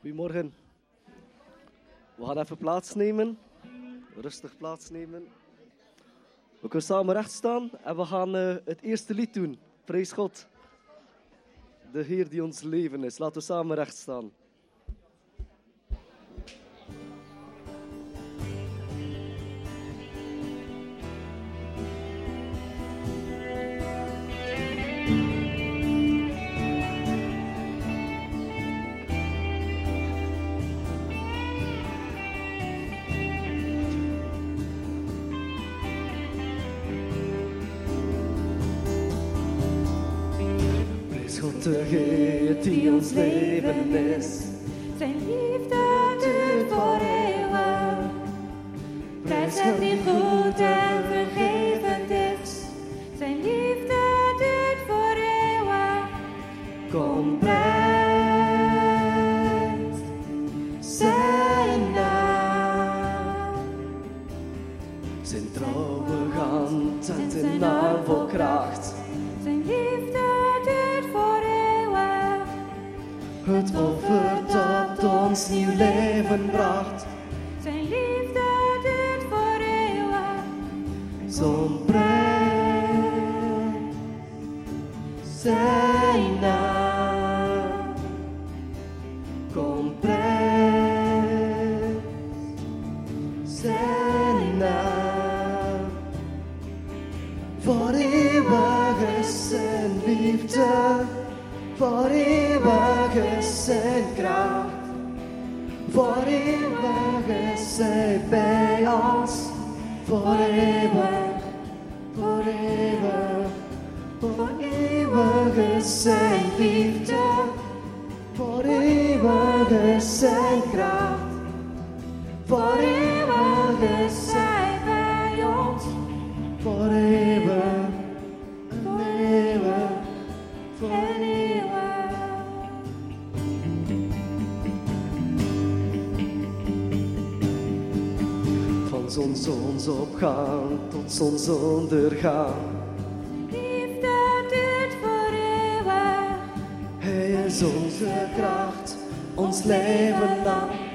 Goedemorgen. We gaan even plaatsnemen. Rustig plaatsnemen. We kunnen samen recht staan en we gaan eh, het eerste lied doen. Praise God. De Heer die ons leven is. Laten we samen recht staan. zonsopgang tot zonsondergang. Liefde duurt voor eeuwig. Hij is onze kracht, ons leven lang.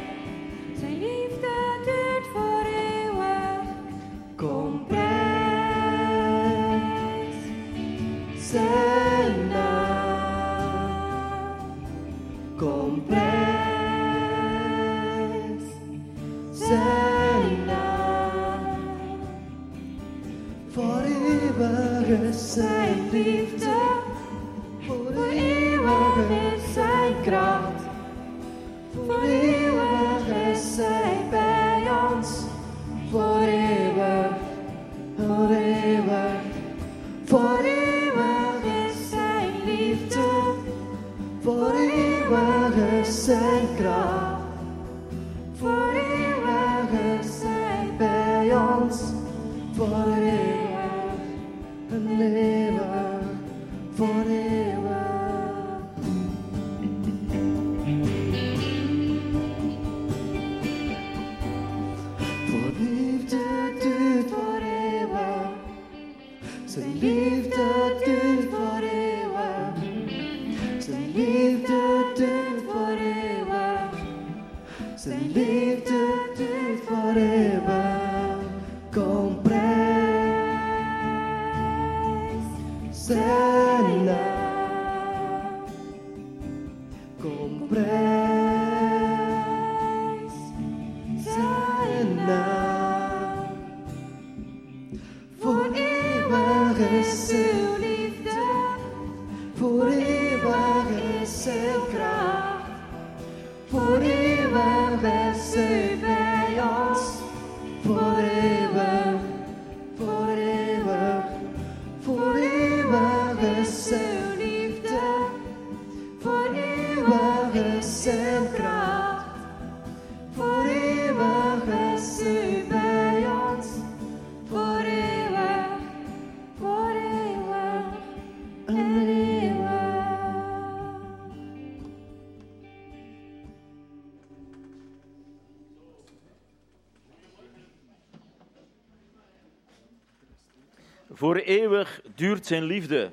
Voor eeuwig duurt zijn liefde.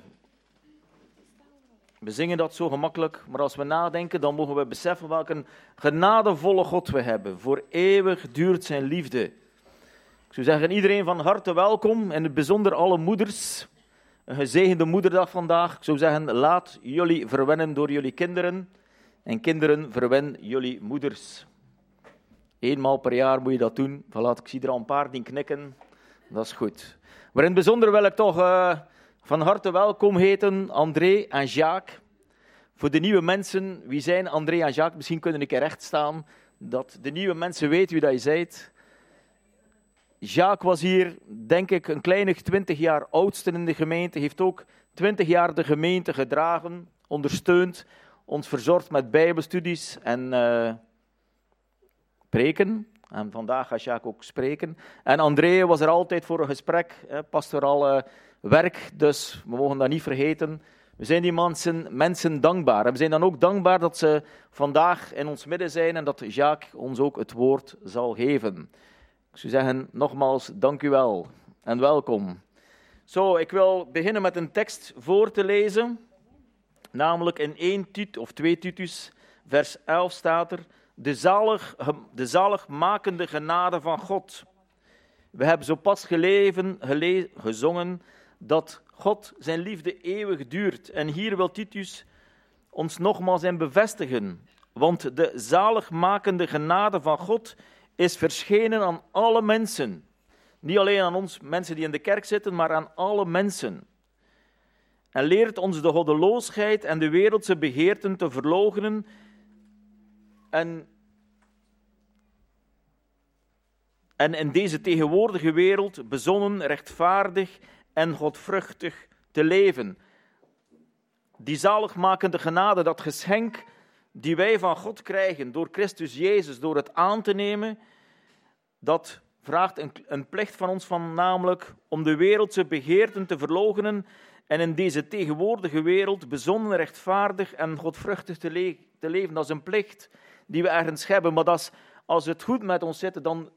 We zingen dat zo gemakkelijk, maar als we nadenken, dan mogen we beseffen welke genadevolle God we hebben. Voor eeuwig duurt zijn liefde. Ik zou zeggen, iedereen van harte welkom, en in het bijzonder alle moeders. Een gezegende moederdag vandaag. Ik zou zeggen, laat jullie verwennen door jullie kinderen. En kinderen, verwen jullie moeders. Eenmaal per jaar moet je dat doen. Voilà, ik zie er al een paar die knikken. Dat is goed. Maar in het bijzonder wil ik toch uh, van harte welkom heten André en Jacques. Voor de nieuwe mensen, wie zijn André en Jacques? Misschien kunnen ik er recht staan, dat de nieuwe mensen weten wie dat je zijt. Jacques was hier, denk ik, een kleine 20 jaar oudste in de gemeente. Heeft ook 20 jaar de gemeente gedragen, ondersteund, ons verzorgd met bijbelstudies en uh, preken. En vandaag gaat Jacques ook spreken. En André was er altijd voor een gesprek, pastoraal werk, dus we mogen dat niet vergeten. We zijn die mensen, mensen dankbaar. En we zijn dan ook dankbaar dat ze vandaag in ons midden zijn en dat Jacques ons ook het woord zal geven. Ik zou zeggen, nogmaals, dank u wel en welkom. Zo, ik wil beginnen met een tekst voor te lezen. Namelijk in 1 Tut of 2 Titus, vers 11 staat er: de, zalig, de zaligmakende genade van God. We hebben zo pas geleven, gezongen dat God zijn liefde eeuwig duurt. En hier wil Titus ons nogmaals in bevestigen. Want de zaligmakende genade van God is verschenen aan alle mensen. Niet alleen aan ons mensen die in de kerk zitten, maar aan alle mensen. En leert ons de goddeloosheid en de wereldse begeerten te verloochenen en, en in deze tegenwoordige wereld bezonnen, rechtvaardig en godvruchtig te leven. Die zaligmakende genade, dat geschenk die wij van God krijgen door Christus Jezus, door het aan te nemen, dat vraagt een, een plicht van ons van namelijk om de wereldse begeerten te verloochenen en in deze tegenwoordige wereld bezonnen, rechtvaardig en godvruchtig te, te leven. Dat is een plicht die we ergens hebben. Maar dat als het goed met ons zit, dan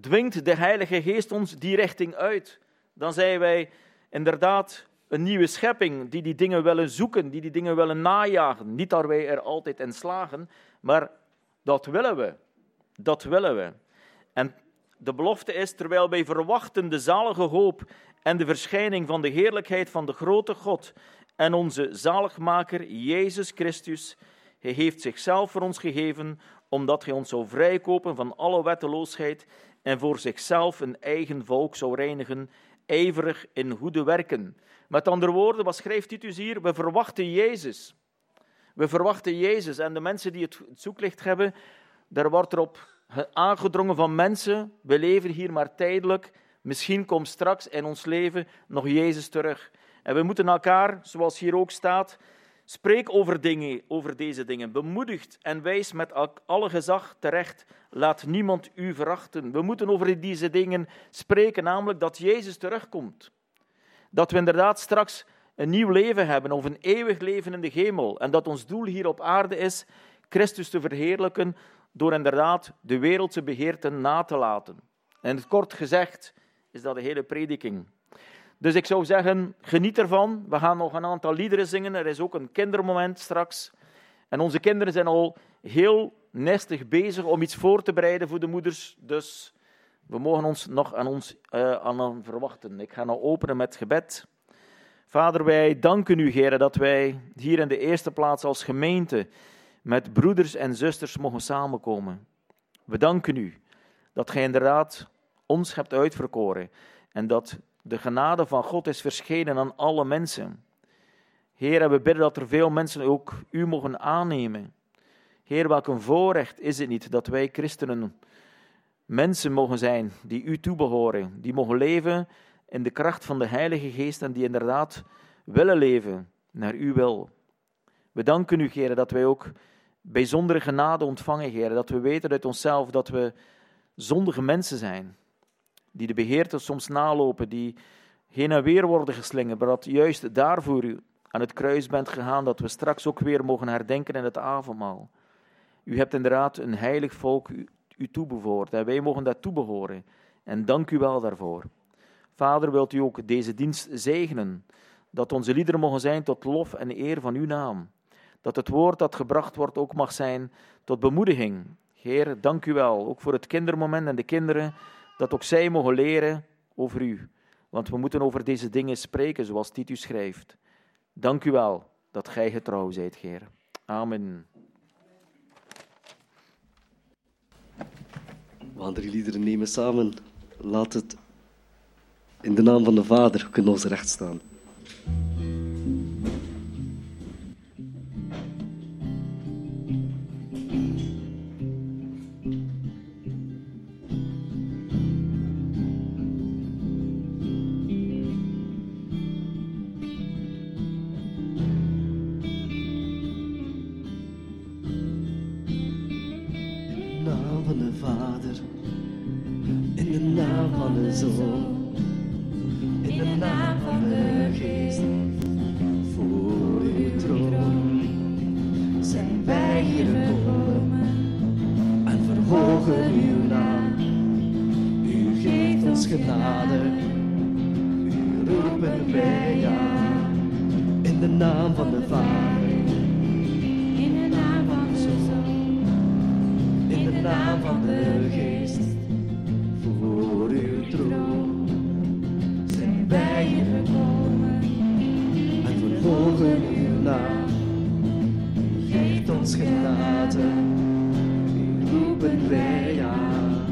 dwingt de Heilige Geest ons die richting uit. Dan zijn wij inderdaad een nieuwe schepping die die dingen willen zoeken, die die dingen willen najagen. Niet dat wij er altijd in slagen, maar dat willen we. Dat willen we. En de belofte is, terwijl wij verwachten de zalige hoop en de verschijning van de heerlijkheid van de grote God en onze zaligmaker Jezus Christus, hij heeft zichzelf voor ons gegeven, omdat hij ons zou vrijkopen van alle wetteloosheid en voor zichzelf een eigen volk zou reinigen, ijverig in goede werken. Met andere woorden, wat schrijft Titus hier? We verwachten Jezus. We verwachten Jezus. En de mensen die het zoeklicht hebben, daar wordt erop aangedrongen van mensen. We leven hier maar tijdelijk. Misschien komt straks in ons leven nog Jezus terug. En we moeten elkaar, zoals hier ook staat, Spreek over, dingen, over deze dingen. Bemoedigt en wijs met alle gezag terecht. Laat niemand u verachten. We moeten over deze dingen spreken, namelijk dat Jezus terugkomt. Dat we inderdaad straks een nieuw leven hebben, of een eeuwig leven in de hemel. En dat ons doel hier op aarde is Christus te verheerlijken door inderdaad de wereldse begeerten na te laten. En kort gezegd is dat de hele prediking. Dus ik zou zeggen, geniet ervan. We gaan nog een aantal liederen zingen. Er is ook een kindermoment straks. En onze kinderen zijn al heel nestig bezig om iets voor te bereiden voor de moeders. Dus we mogen ons nog aan ons uh, aan verwachten. Ik ga nou openen met gebed. Vader, wij danken u, Heer, dat wij hier in de eerste plaats als gemeente met broeders en zusters mogen samenkomen. We danken u dat gij inderdaad ons hebt uitverkoren en dat de genade van God is verschenen aan alle mensen. Heer, we bidden dat er veel mensen ook u mogen aannemen. Heer, welk een voorrecht is het niet dat wij christenen mensen mogen zijn die u toebehoren, die mogen leven in de kracht van de Heilige Geest en die inderdaad willen leven naar uw wil. We danken u, Heer, dat wij ook bijzondere genade ontvangen, Heer, dat we weten uit onszelf dat we zondige mensen zijn die de beheerten soms nalopen, die heen en weer worden geslingerd, maar dat juist daarvoor u aan het kruis bent gegaan, dat we straks ook weer mogen herdenken in het avondmaal. U hebt inderdaad een heilig volk u, u toebevoord en wij mogen dat toebehoren. En dank u wel daarvoor. Vader, wilt u ook deze dienst zegenen, dat onze liederen mogen zijn tot lof en eer van uw naam. Dat het woord dat gebracht wordt ook mag zijn tot bemoediging. Heer, dank u wel, ook voor het kindermoment en de kinderen, dat ook zij mogen leren over u. Want we moeten over deze dingen spreken, zoals Titus schrijft. Dank u wel dat gij getrouw zijt, Heer. Amen. We gaan drie liederen nemen samen. Laat het in de naam van de Vader kunnen ons recht staan. bij je gekomen en vervolgen uw naam. Geeft ons genade, Nu roepen wij aan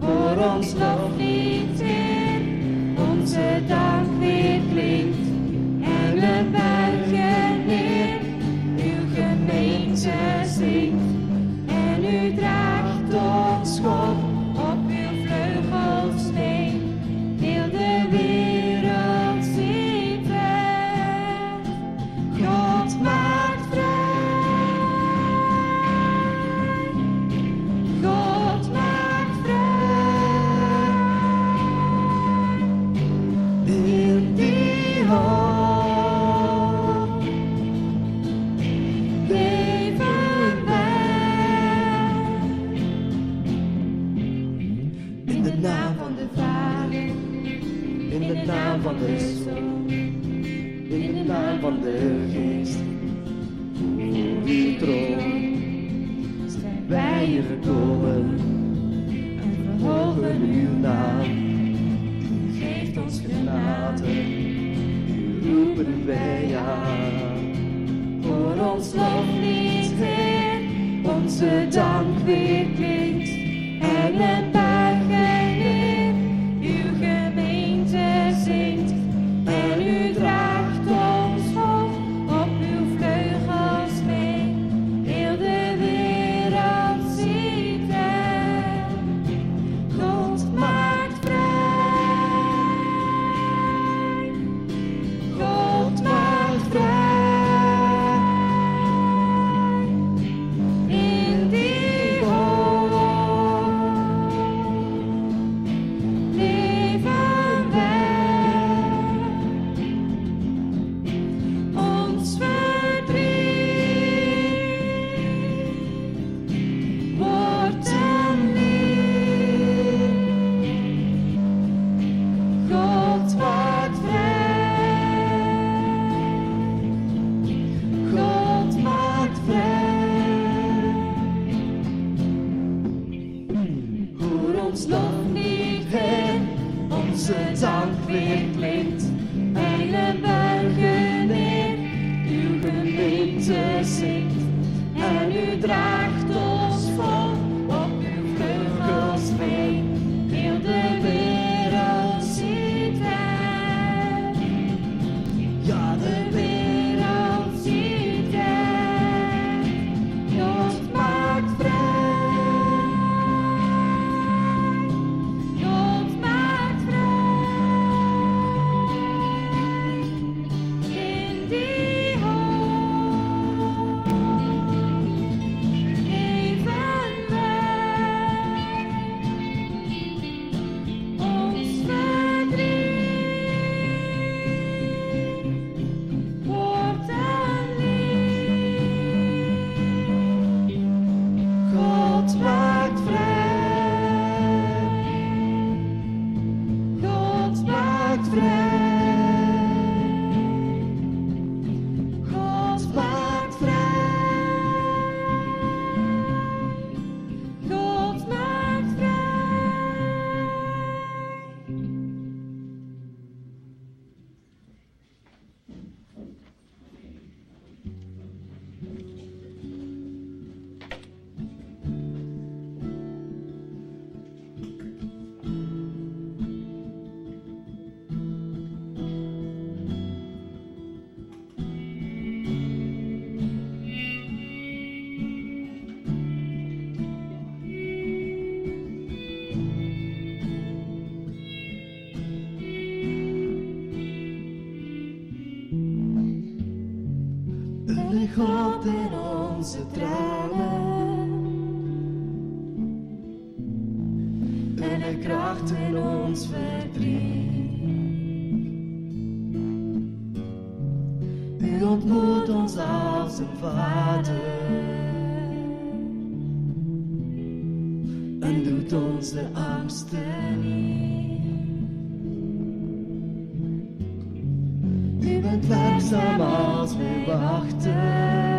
voor ons nog niet. U ontmoet ons als een vader. En doet onze angsten. U bent werkzaam als we wachten.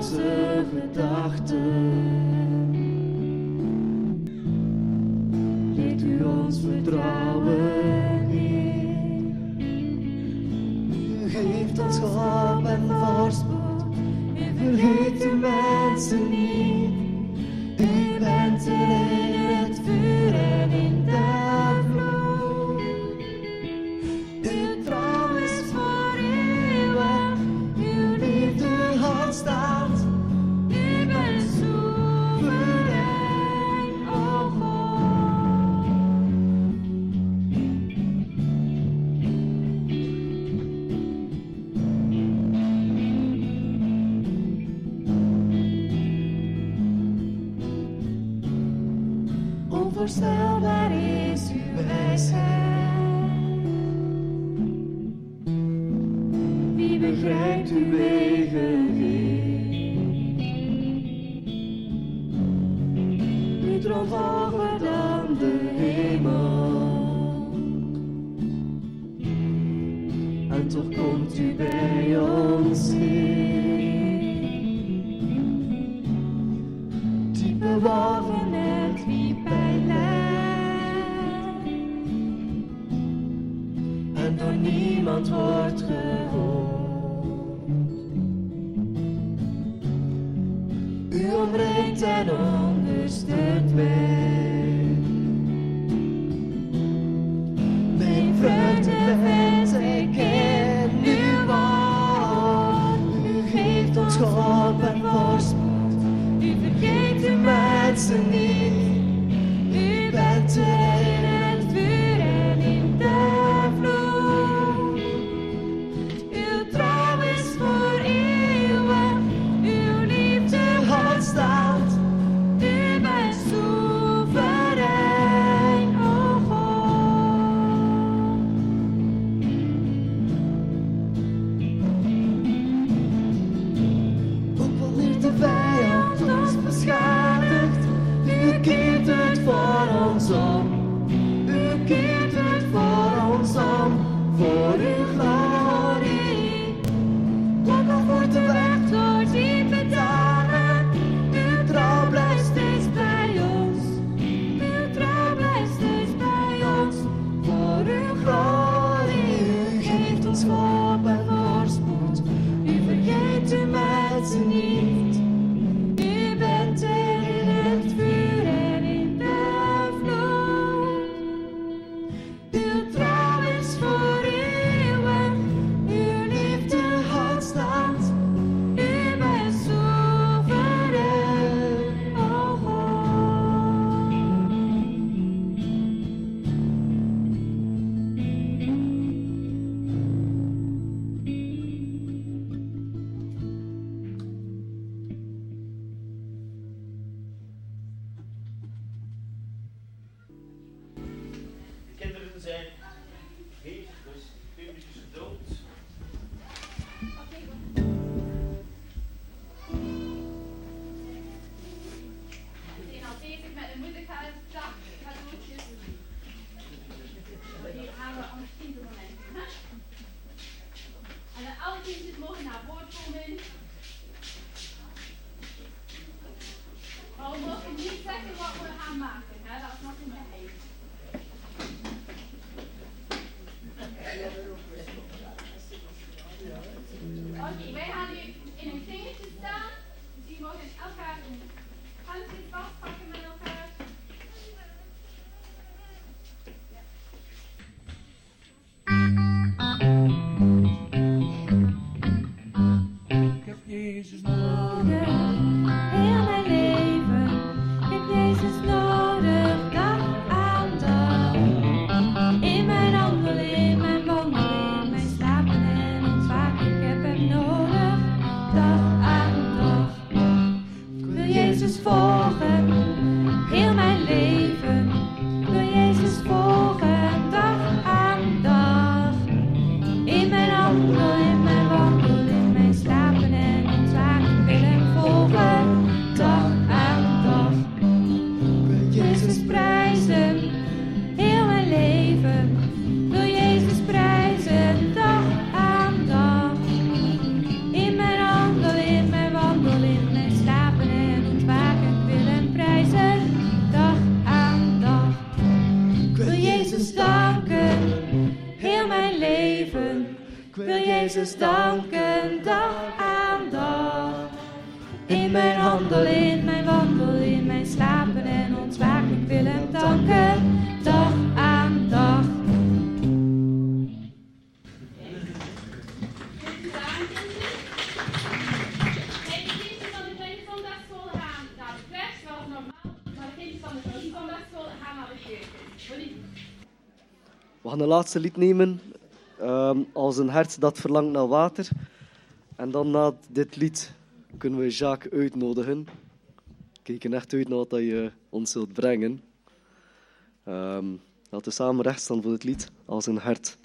onze gedachten. Laatste lied nemen. ehm, als een hart dat verlangt naar water. En dan na dit lied kunnen we Jacques uitnodigen. Kijken echt uit naar wat je ons zult brengen. Ehm, laten we samen recht staan voor het lied. Als een hart.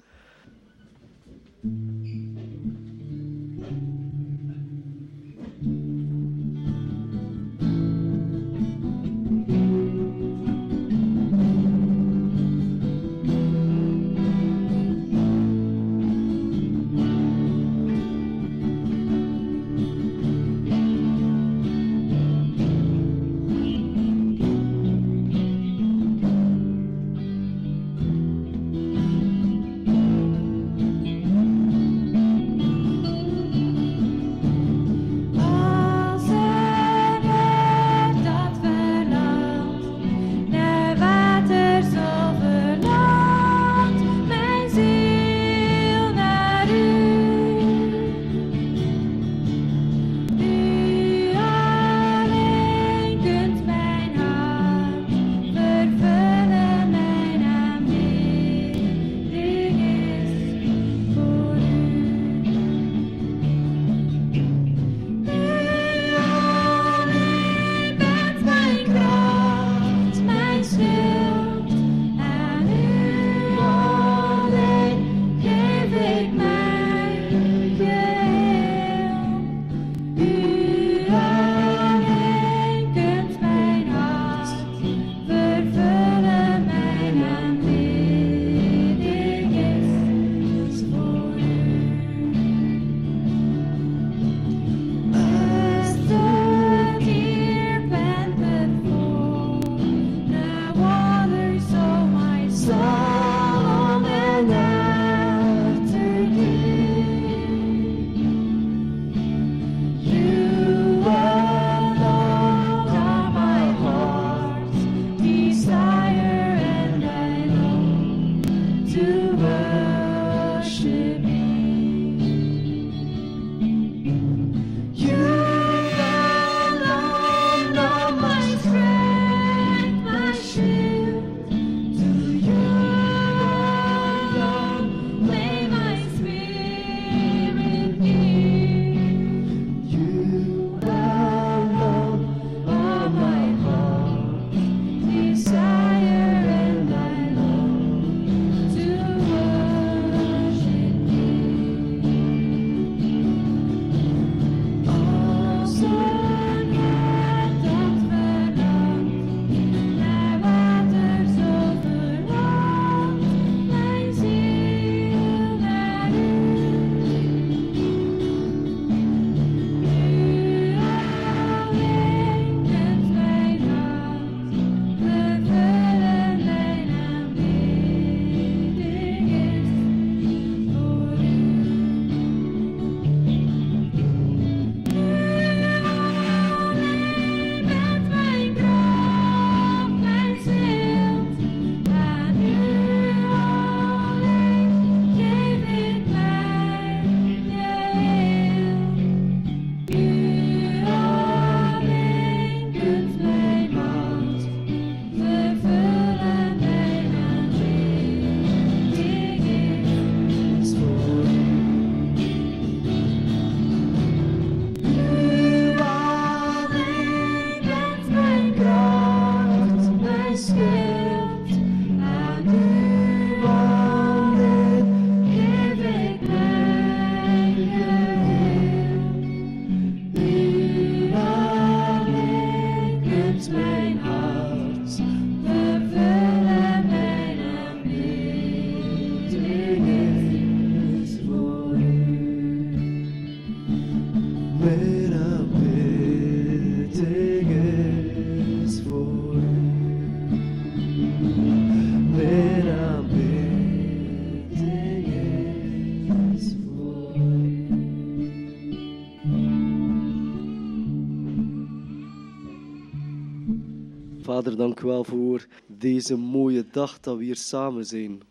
Dank u wel voor deze mooie dag dat we hier samen zijn.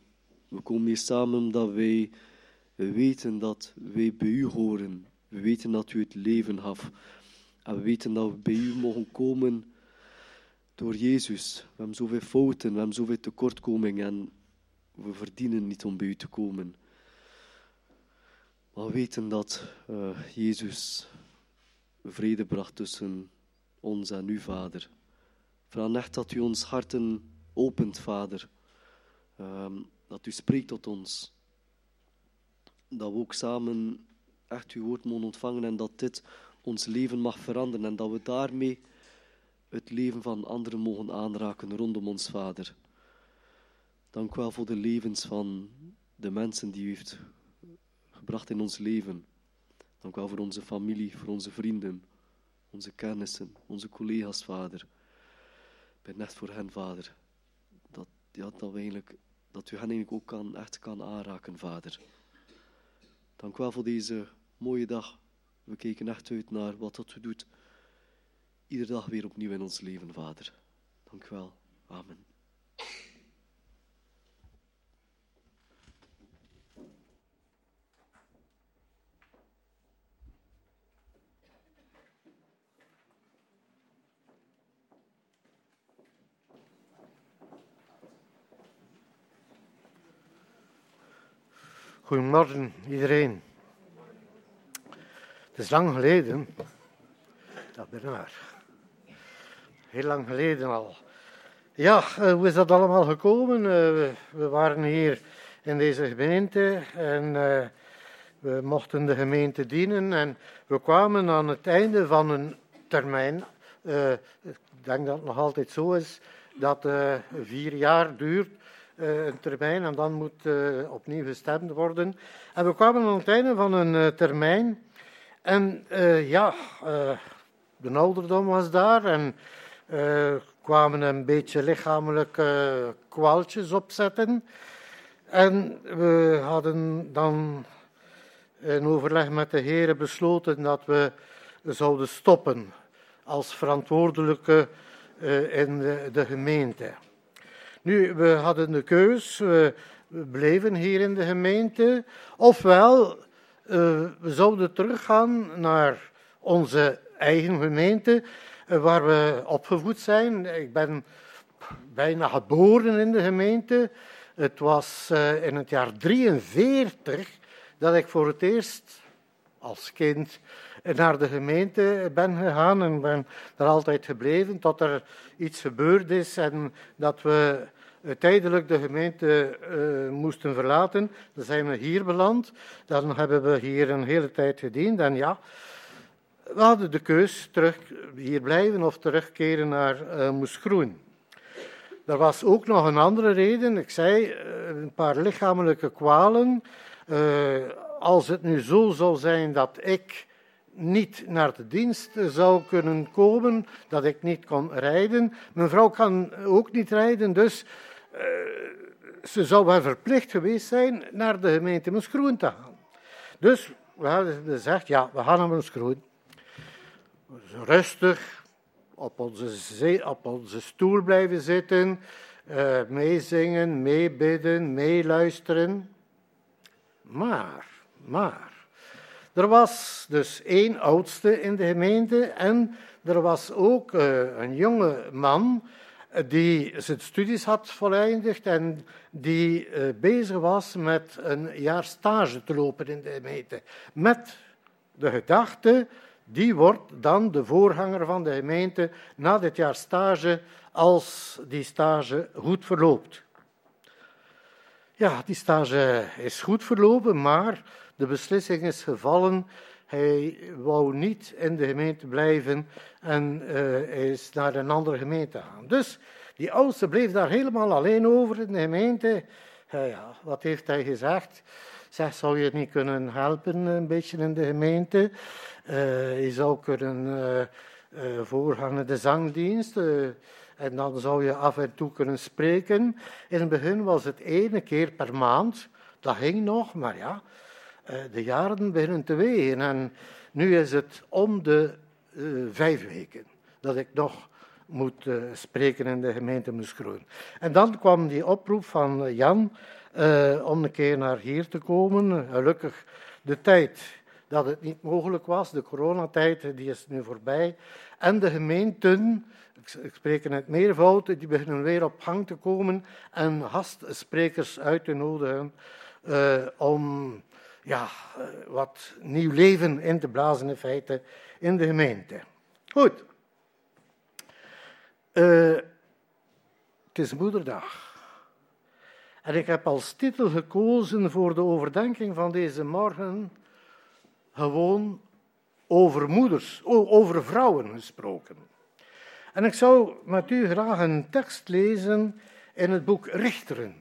We komen hier samen omdat wij weten dat wij bij u horen. We weten dat u het leven gaf. En we weten dat we bij u mogen komen door Jezus. We hebben zoveel fouten, we hebben zoveel tekortkomingen en we verdienen niet om bij u te komen. Maar we weten dat uh, Jezus vrede bracht tussen ons en u, Vader. Vraag echt dat u ons harten opent, Vader. Um, dat u spreekt tot ons. Dat we ook samen echt uw woord mogen ontvangen en dat dit ons leven mag veranderen en dat we daarmee het leven van anderen mogen aanraken rondom ons, Vader. Dank u wel voor de levens van de mensen die u heeft gebracht in ons leven. Dank u wel voor onze familie, voor onze vrienden, onze kennissen, onze collega's, Vader. Echt voor hen, Vader. Dat, ja, dat, we eigenlijk, dat u hen eigenlijk ook kan, echt kan aanraken, Vader. Dank u wel voor deze mooie dag. We kijken echt uit naar wat dat u doet. Iedere dag weer opnieuw in ons leven, Vader. Dank u wel. Amen. Goedemorgen iedereen. Het is lang geleden. Dat ben waar. Heel lang geleden al. Ja, eh, hoe is dat allemaal gekomen? Eh, we waren hier in deze gemeente en eh, we mochten de gemeente dienen en we kwamen aan het einde van een termijn. Ik denk dat het nog altijd zo is, dat vier jaar duurt een termijn en dan moet opnieuw gestemd worden. En we kwamen aan het einde van een termijn en ja, de ouderdom was daar en kwamen een beetje lichamelijke kwaaltjes opzetten. En we hadden dan in overleg met de heren besloten dat we zouden stoppen als verantwoordelijke in de, de, gemeente. Nu, we hadden de keus, we bleven hier in de gemeente, ofwel uh, we zouden teruggaan naar onze eigen gemeente, uh, waar we opgevoed zijn. Ik ben bijna geboren in de gemeente. Het was uh, in het jaar 43 dat ik voor het eerst als kind naar de gemeente ben gegaan en ben daar altijd gebleven tot er iets gebeurd is en dat we tijdelijk de gemeente uh, moesten verlaten. Dan zijn we hier beland. Dan hebben we hier een hele tijd gediend. En ja, we hadden de keus terug hier blijven of terugkeren naar uh, Moesgroen. Er was ook nog een andere reden. Ik zei, een paar lichamelijke kwalen. als het nu zo zou zijn dat ik niet naar de dienst zou kunnen komen, dat ik niet kon rijden. Mijn vrouw kan ook niet rijden, dus eh, ze zou wel verplicht geweest zijn naar de gemeente Moeskroen te gaan. Dus we hadden gezegd, ja, we gaan naar Moeskroen. Rustig op onze, op onze stoel blijven zitten, uh, meezingen, meebidden, meeluisteren. Maar, maar, er was dus één oudste in de gemeente en er was ook uh, een jonge man die zijn studies had voleindigd en die uh, bezig was met een jaar stage te lopen in de gemeente. Met de gedachte, die wordt dan de voorganger van de gemeente na dit jaar stage, als die stage goed verloopt. Ja, die stage is goed verlopen, maar de beslissing is gevallen hij wou niet in de gemeente blijven en uh, is naar een andere gemeente gegaan. Dus die oudste bleef daar helemaal alleen over in de gemeente. Uh, ja, wat heeft hij gezegd? Zeg, zou je niet kunnen helpen een beetje in de gemeente? Uh, je zou kunnen voorgaan de zangdienst. en dan zou je af en toe kunnen spreken. In het begin was het ene keer per maand. Dat ging nog, maar ja, eh, de jaren beginnen te wegen. En nu is het om de uh, vijf weken dat ik nog moet uh, spreken in de gemeente Muskroen. En dan kwam die oproep van Jan om een keer naar hier te komen. Gelukkig de tijd dat het niet mogelijk was, de coronatijd, die is nu voorbij. En de gemeenten, ik spreek in het meervoud, die beginnen weer op gang te komen en gastsprekers uit te nodigen om ja, wat nieuw leven in te blazen in feite in de gemeente. Goed. Uh, het is moederdag. En ik heb als titel gekozen voor de overdenking van deze morgen gewoon over moeders, over vrouwen gesproken. En ik zou met u graag een tekst lezen in het boek Richteren.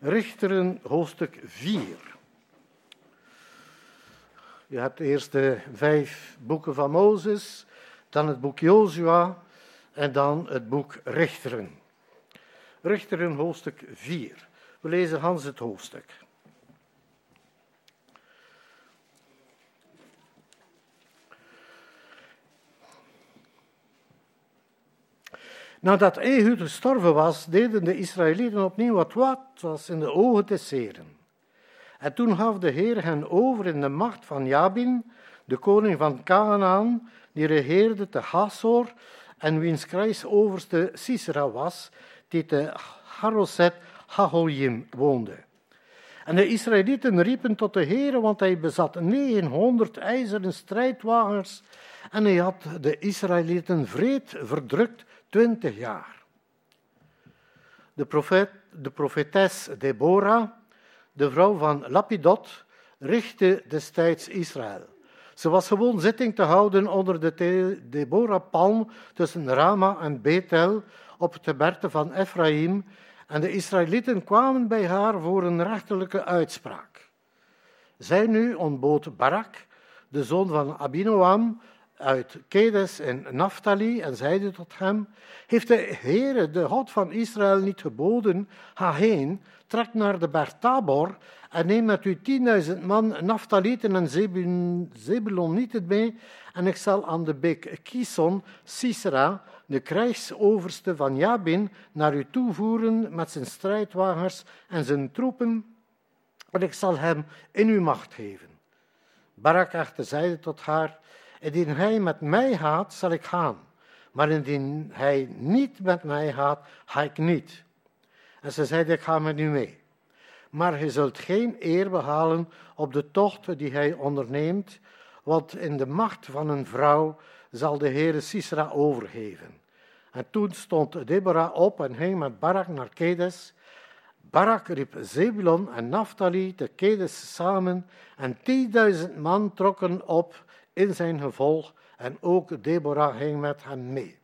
Richteren, hoofdstuk 4. Je hebt eerst de vijf boeken van Mozes, dan het boek Jozua en dan het boek Richteren. Richteren, hoofdstuk 4. We lezen Hans het hoofdstuk. Nadat Ehud gestorven was, deden de Israëlieten opnieuw wat wat was in de ogen te seren. En toen gaf de Heer hen over in de macht van Jabin, de koning van Canaan, die regeerde te Hazor en wiens krijgsoverste Sisera was, die te Haroset Hahoyim woonde. En de Israëlieten riepen tot de Heer, want hij bezat 900 ijzeren strijdwagens en hij had de Israëlieten vreed verdrukt twintig jaar. De, profeet, de profetes Deborah, de vrouw van Lapidot, richtte destijds Israël. Ze was gewoon zitting te houden onder de Deborah-palm tussen Rama en Bethel op het berte van Ephraim en de Israëlieten kwamen bij haar voor een rechterlijke uitspraak. Zij nu ontbood Barak, de zoon van Abinoam, uit Kedes en Naphtali en zeide tot hem, heeft de Heere, de God van Israël, niet geboden, ga heen, trek naar de berg Tabor en neem met u tienduizend man Naphtalieten en Zebulonieten mee en ik zal aan de beek Kison, Sisera, de krijgsoverste van Jabin, naar u toevoeren met zijn strijdwagens en zijn troepen en ik zal hem in uw macht geven. Barak echter zeide tot haar, Indien hij met mij gaat, zal ik gaan. Maar indien hij niet met mij gaat, ga ik niet. En ze zeide, ik ga met u mee. Maar je zult geen eer behalen op de tocht die hij onderneemt, want in de macht van een vrouw zal de Heere Sisera overgeven. En toen stond Deborah op en ging met Barak naar Kedes. Barak riep Zebulon en Naphtali te Kedes samen en tienduizend man trokken op in zijn gevolg en ook Deborah ging met hem mee.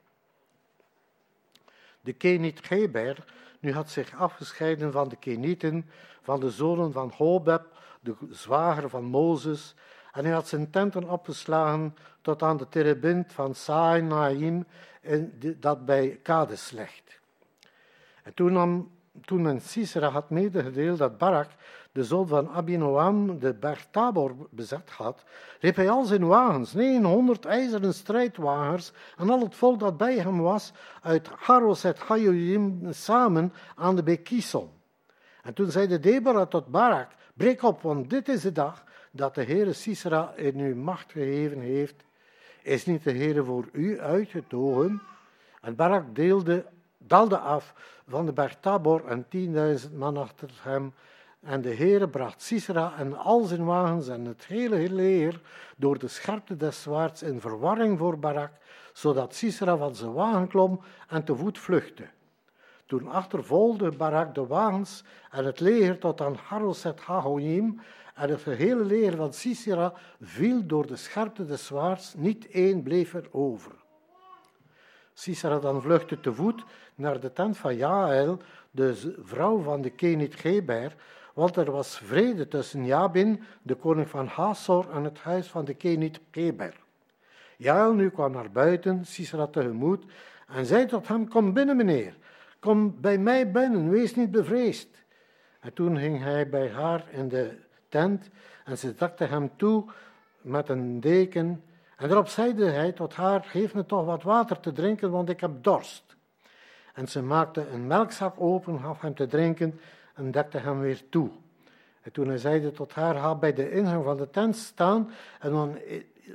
De Keniet Geber nu had zich afgescheiden van de Kenieten, van de zonen van Hobeb, de zwager van Mozes, en hij had zijn tenten opgeslagen tot aan de terebint van Sainaim, dat bij Kades ligt. En toen, nam, toen men Sisera had medegedeeld dat Barak de zoon van Abinoam, de berg Tabor bezet had, riep hij al zijn wagens, 900 ijzeren strijdwagens en al het volk dat bij hem was, uit Haroset Hayoyim samen aan de Bekison. En toen zei de Deborah tot Barak, breek op, want dit is de dag dat de Heere Sisera in uw macht gegeven heeft. Is niet de Heere voor u uitgetogen? En Barak deelde, daalde af van de berg Tabor en tienduizend man achter hem en de Heere bracht Sisera en al zijn wagens en het hele leer door de scherpte des zwaards in verwarring voor Barak, zodat Sisera van zijn wagen klom en te voet vluchtte. Toen achtervolgde Barak de wagens en het leger tot aan Haroset Hagoyim, en het gehele leger van Sisera viel door de scherpte des zwaards, niet één bleef er over. Sisera dan vluchtte te voet naar de tent van Jael, de vrouw van de Kenit Geber, want er was vrede tussen Jabin, de koning van Hazor, en het huis van de Kenit Keber. Jael nu kwam naar buiten, Sisera tegemoet, en zei tot hem, kom binnen meneer, kom bij mij binnen, wees niet bevreesd. En toen ging hij bij haar in de tent en ze dakte hem toe met een deken En daarop zeide hij tot haar, geef me toch wat water te drinken, want ik heb dorst. En ze maakte een melkzak open, gaf hem te drinken en dekte hem weer toe. En toen hij zeide tot haar, ga bij de ingang van de tent staan en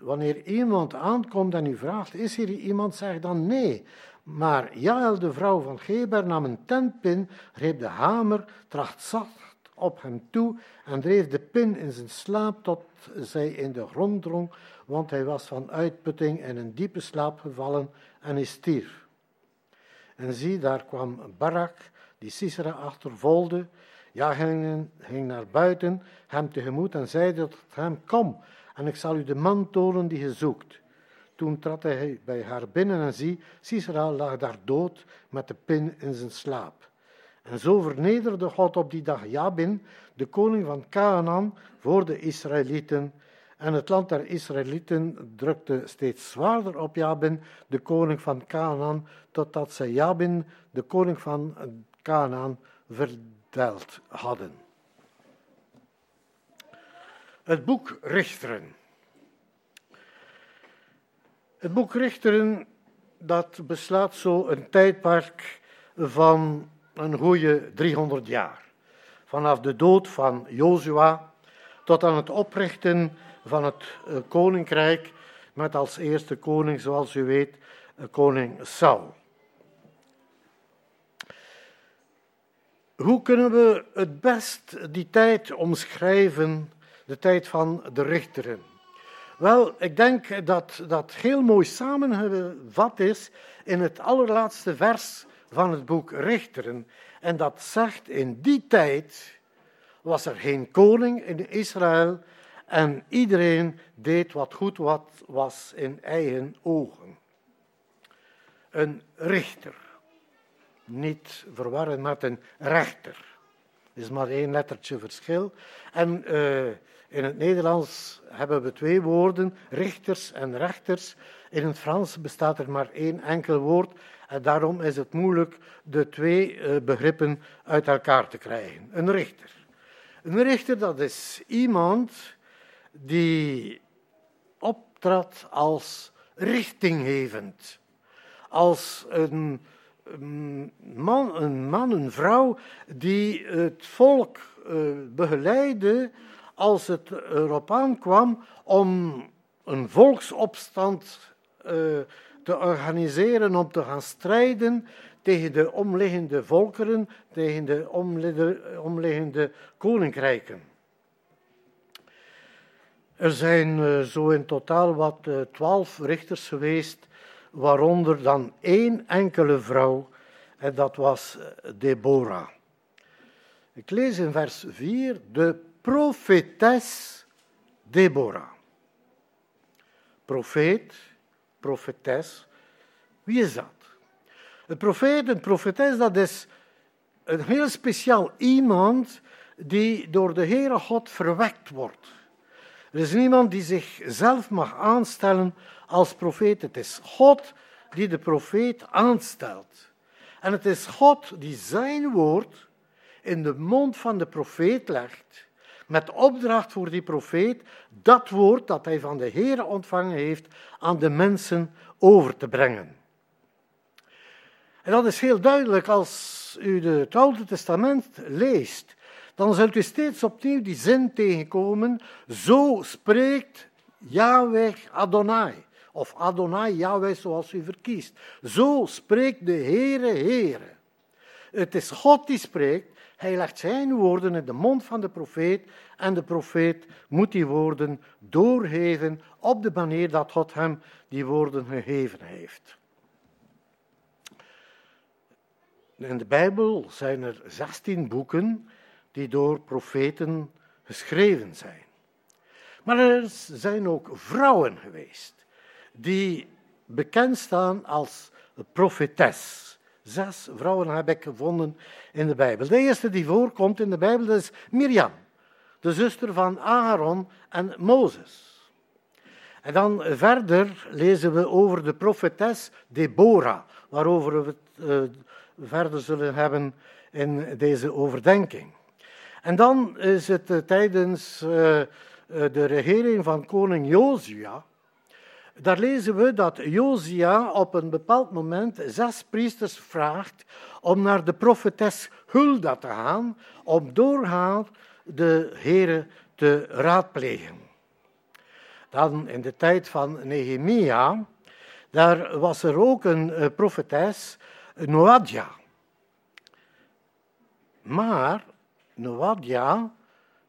wanneer iemand aankomt en u vraagt, is hier iemand, zeg dan nee. Maar Jael, de vrouw van Geber, nam een tentpin, greep de hamer, tracht zacht op hem toe en dreef de pin in zijn slaap tot zij in de grond drong, want hij was van uitputting in een diepe slaap gevallen en is stierf. En zie, daar kwam Barak, die Sisera achtervolgde, ja, ging, ging naar buiten, hem tegemoet en zeide tot hem, kom, en ik zal u de man tonen die je zoekt. Toen trad hij bij haar binnen en zie, Sisera lag daar dood met de pin in zijn slaap. En zo vernederde God op die dag Jabin, de koning van Canaan, voor de Israëlieten. En het land der Israëlieten drukte steeds zwaarder op Jabin, de koning van Canaan, totdat zij Jabin, de koning van Canaan, verteld hadden. Het boek Richteren. Het boek Richteren dat beslaat zo een tijdperk van een goede 300 jaar. Vanaf de dood van Jozua tot aan het oprichten van het eh, koninkrijk met als eerste koning, zoals u weet, eh, koning Saul. Hoe kunnen we het best die tijd omschrijven, de tijd van de richteren? Wel, ik denk dat dat heel mooi samengevat is in het allerlaatste vers van het boek Richteren. En dat zegt, in die tijd was er geen koning in Israël en iedereen deed wat goed wat was in eigen ogen. Een richter. Niet verwarren met een rechter. Er is maar één lettertje verschil. En uh, in het Nederlands hebben we twee woorden, richters en rechters. In het Frans bestaat er maar één enkel woord en daarom is het moeilijk de twee eh, begrippen uit elkaar te krijgen. Een richter. Een richter dat is iemand die optrad als richtinggevend. Als een man, een man, een vrouw die het volk uh, begeleidde als het erop aankwam om een volksopstand uh, te organiseren, om te gaan strijden tegen de omliggende volkeren, tegen de omliggende koninkrijken. Er zijn uh, zo in totaal wat twaalf richters geweest, waaronder dan één enkele vrouw, en dat was Deborah. Ik lees in vers 4, de profetes Deborah. Profeet, profetes, wie is dat? Een profeet, een profetes, dat is een heel speciaal iemand die door de Heere God verwekt wordt. Er is niemand die zichzelf mag aanstellen als profeet. Het is God die de profeet aanstelt. En het is God die zijn woord in de mond van de profeet legt met opdracht voor die profeet dat woord dat hij van de Heer ontvangen heeft aan de mensen over te brengen. En dat is heel duidelijk als u het Oude Testament leest. Dan zult u steeds opnieuw die zin tegenkomen. Zo spreekt Yahweh Adonai. Of Adonai Yahweh zoals u verkiest. Zo spreekt de Heere Heere. Het is God die spreekt hij legt zijn woorden in de mond van de profeet en de profeet moet die woorden doorgeven op de manier dat God hem die woorden gegeven heeft. In de Bijbel zijn er 16 boeken die door profeten geschreven zijn. Maar er zijn ook vrouwen geweest die bekend staan als profetes. Zes vrouwen heb ik gevonden in de Bijbel. De eerste die voorkomt in de Bijbel is Mirjam, de zuster van Aaron en Mozes. En dan verder lezen we over de profetes Deborah, waarover we het uh, verder zullen hebben in deze overdenking. En dan is het uh, tijdens uh, de regering van koning Josia Daar lezen we dat Josia op een bepaald moment zes priesters vraagt om naar de profetes Hulda te gaan, om door haar de heren te raadplegen. Dan in de tijd van Nehemia, daar was er ook een eh, profetes, Noadja. Maar Noadja,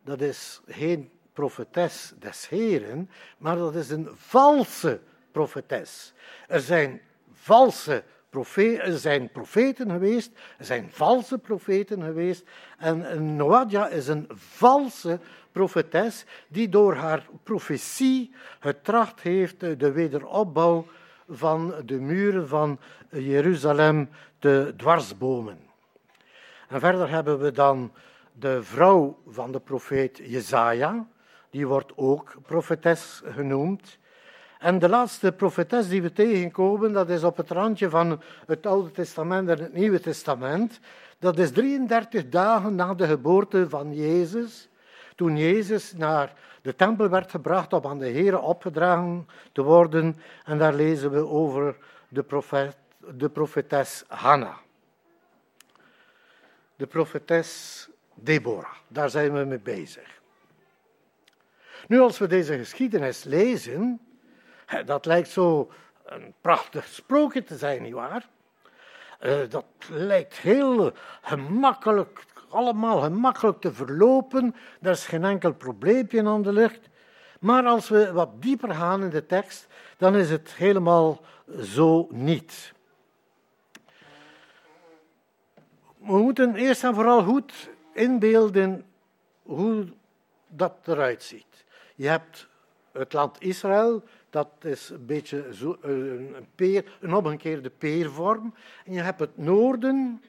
dat is geen profetes des Heren, maar dat is een valse profetes. Er zijn valse profeten, zijn profeten geweest, er zijn valse profeten geweest. En Noadja is een valse profetes die door haar profetie getracht heeft de wederopbouw van de muren van Jeruzalem te dwarsbomen. En verder hebben we dan de vrouw van de profeet Jezaja, die wordt ook profetes genoemd. En de laatste profetes die we tegenkomen, dat is op het randje van het Oude Testament en het Nieuwe Testament. Dat is 33 dagen na de geboorte van Jezus, toen Jezus naar de tempel werd gebracht om aan de Here opgedragen te worden. En daar lezen we over de, profet, de profetes Hanna. De profetes Deborah, daar zijn we mee bezig. Nu, als we deze geschiedenis lezen, dat lijkt zo een prachtig sprookje te zijn, nietwaar? Uh, dat lijkt heel gemakkelijk, allemaal gemakkelijk te verlopen. Er is geen enkel probleempje aan de lucht. Maar als we wat dieper gaan in de tekst, dan is het helemaal zo niet. We moeten eerst en vooral goed inbeelden hoe dat eruit ziet. Je hebt het land Israël, dat is een beetje zo, eh, een, peer, een omgekeerde peervorm. En je hebt het noorden.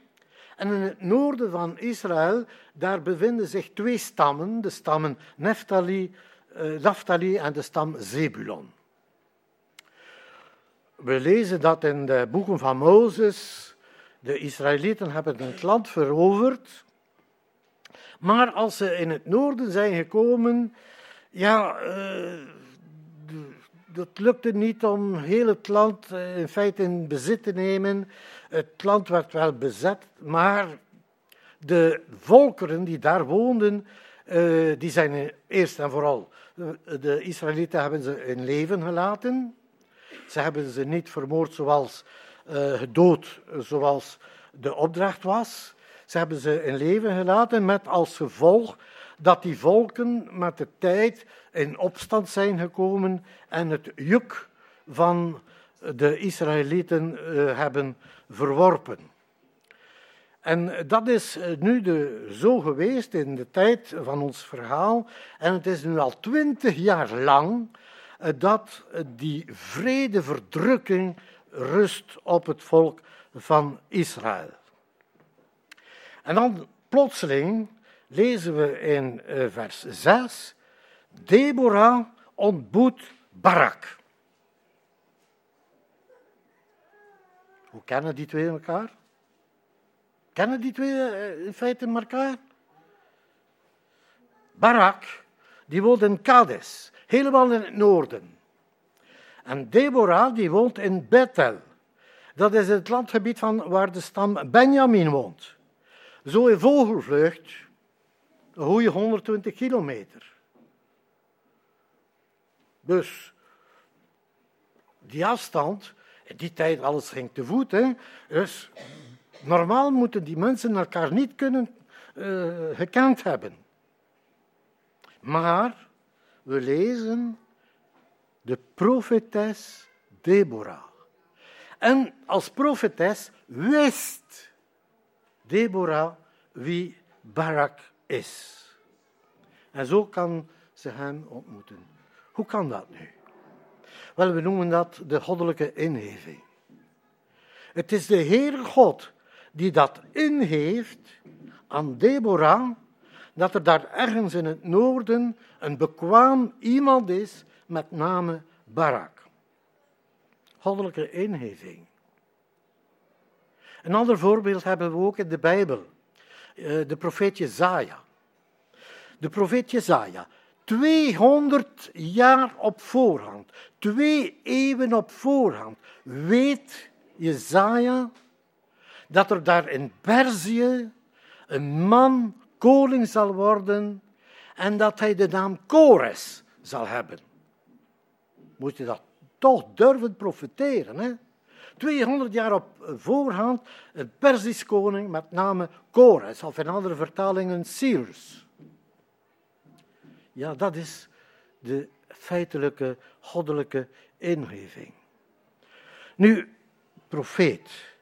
En in het noorden van Israël, daar bevinden zich twee stammen, de stammen Neftali, uh, Naphtali en de stam Zebulon. We lezen dat in de boeken van Mozes. De Israëlieten hebben het land veroverd. Maar als ze in het noorden zijn gekomen, ja, uh, dat lukte niet om heel het land eh, in feite in bezit te nemen. Het land werd wel bezet, maar de volkeren die daar woonden, uh, die zijn eerst en vooral, de Israëlieten hebben ze in leven gelaten. Ze hebben ze niet vermoord zoals gedood, zoals de opdracht was. Ze hebben ze in leven gelaten met als gevolg dat die volken met de tijd in opstand zijn gekomen en het juk van de Israëlieten uh, hebben verworpen. En dat is eh, nu de, zo geweest in de tijd van ons verhaal. En het is nu al twintig jaar lang uh, dat die vrede verdrukking rust op het volk van Israël. En dan plotseling lezen we in eh, vers 6, Deborah ontmoet Barak. Hoe kennen die twee elkaar? Kennen die twee eh, in feite elkaar? Barak, die woont in Kades, helemaal in het noorden. En Deborah, die woont in Bethel. Dat is het landgebied van waar de stam Benjamin woont. Zo in vogelvlucht een goede 120 kilometer. Dus die afstand, in die tijd alles ging te voet. Hè? Dus normaal moeten die mensen elkaar niet kunnen uh, gekend hebben. Maar we lezen de profetes Deborah. En als profetes wist Deborah wie Barak is. En zo kan ze hem ontmoeten. Hoe kan dat nu? Wel, we noemen dat de goddelijke inheving. Het is de Heere God die dat inheeft aan Deborah, dat er daar ergens in het noorden een bekwaam iemand is met name Barak. Goddelijke inheving. Een ander voorbeeld hebben we ook in de Bijbel. Eh, de profeet Jezaja. De profeet Jezaja, 200 jaar op voorhand, twee eeuwen op voorhand, weet Jezaja dat er daar in Perzië een man koning zal worden en dat hij de naam Kores zal hebben. Moet je dat toch durven profiteren, hè? 200 jaar op voorhand een Perzisch koning met name Kores, of in andere vertalingen Cyrus. Ja, dat is de feitelijke goddelijke ingeving. Nu, profeet.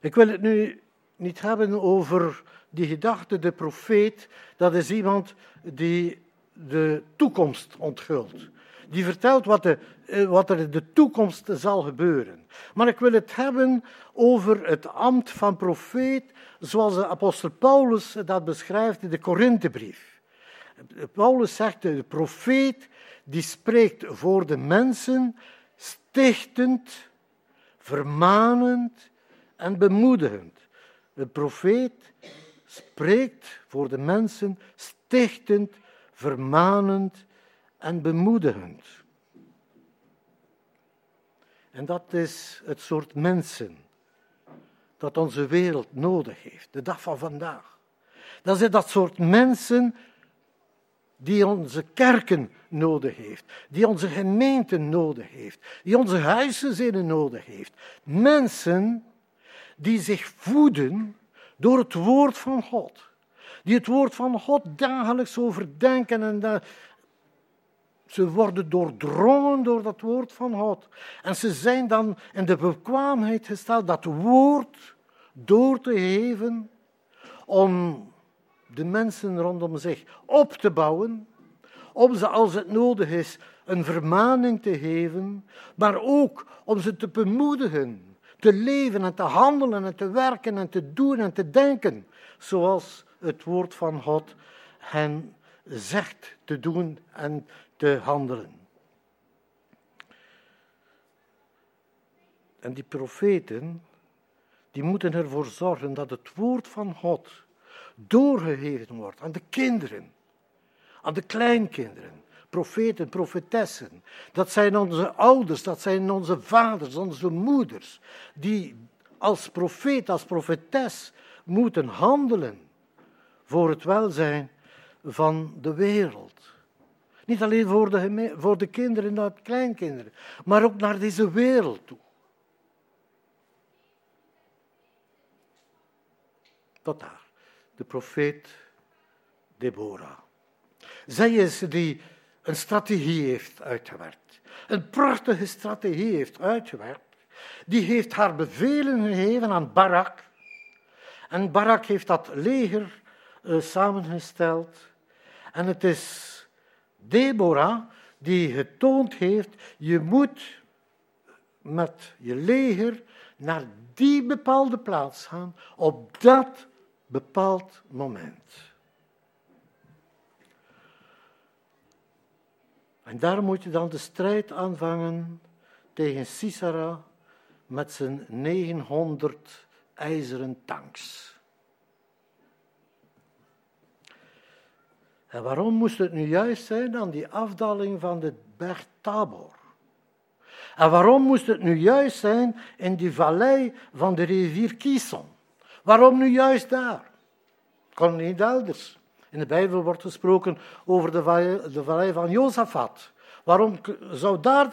Ik wil het nu niet hebben over die gedachte, de profeet, dat is iemand die de toekomst onthult. Die vertelt wat, de, eh, wat er in de toekomst zal gebeuren. Maar ik wil het hebben over het ambt van profeet, zoals de apostel Paulus dat beschrijft in de Korinthebrief. Paulus zegt, de profeet die spreekt voor de mensen, stichtend, vermanend en bemoedigend. De profeet spreekt voor de mensen stichtend, vermanend en bemoedigend. En dat is het soort mensen dat onze wereld nodig heeft, de dag van vandaag. Dat is dat soort mensen die onze kerken nodig heeft, die onze gemeenten nodig heeft, die onze huisgezinnen nodig heeft. Mensen die zich voeden door het woord van God. Die het woord van God dagelijks overdenken en ze worden doordrongen door dat woord van God. En ze zijn dan in de bekwaamheid gesteld dat woord door te geven om de mensen rondom zich op te bouwen, om ze als het nodig is een vermaning te geven, maar ook om ze te bemoedigen, te leven en te handelen en te werken en te doen en te denken, zoals het woord van God hen zegt te doen en te handelen. En die profeten, die moeten ervoor zorgen dat het woord van God doorgegeven wordt aan de kinderen, aan de kleinkinderen, profeten, profetessen. Dat zijn onze ouders, dat zijn onze vaders, onze moeders, die als profeet, als profetes moeten handelen voor het welzijn van de wereld. Niet alleen voor de, voor de kinderen en de kleinkinderen, maar ook naar deze wereld toe. Tot daar de profeet Deborah. Zij is die een strategie heeft uitgewerkt. Een prachtige strategie heeft uitgewerkt. Die heeft haar bevelen gegeven aan Barak. En Barak heeft dat leger uh, samengesteld. En het is Deborah die getoond heeft, je moet met je leger naar die bepaalde plaats gaan op dat bepaald moment. En daar moet je dan de strijd aanvangen tegen Sisera met zijn 900 ijzeren tanks. En waarom moest het nu juist zijn aan die afdaling van de berg Tabor? En waarom moest het nu juist zijn in die vallei van de rivier Kison? Waarom nu juist daar? Kon niet elders. In de Bijbel wordt gesproken over de vallei, de vallei van Jozefat. Waarom zou daar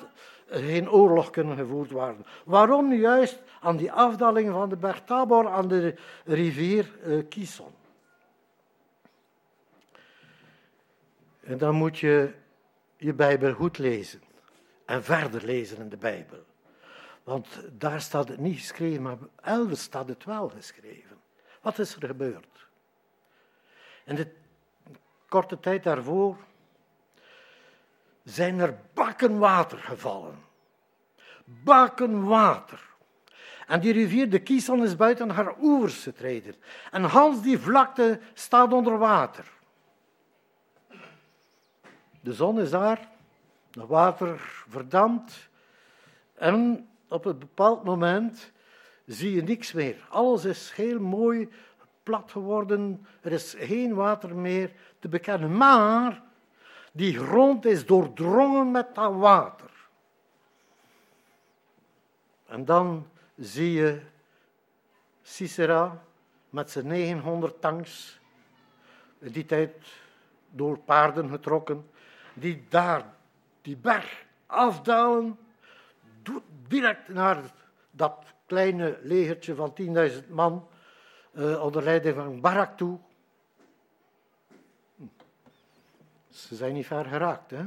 geen oorlog kunnen gevoerd worden? Waarom nu juist aan die afdaling van de berg Tabor aan de rivier eh, Kison? En dan moet je je Bijbel goed lezen en verder lezen in de Bijbel. Want daar staat het niet geschreven, maar elders staat het wel geschreven. Wat is er gebeurd? In de korte tijd daarvoor zijn er bakken water gevallen. Bakken water. En die rivier de Kieson is buiten haar oevers getreden. En Hans die vlakte staat onder water. De zon is daar, het water verdampt en op een bepaald moment zie je niks meer. Alles is heel mooi plat geworden, er is geen water meer te bekennen. Maar Die grond is doordrongen met dat water. En dan zie je Sisera met zijn 900 tanks, in die tijd door paarden getrokken, die daar die berg afdalen, direct naar dat kleine legertje van 10.000 man uh, onder leiding van Barak toe. Ze zijn niet ver geraakt, hè?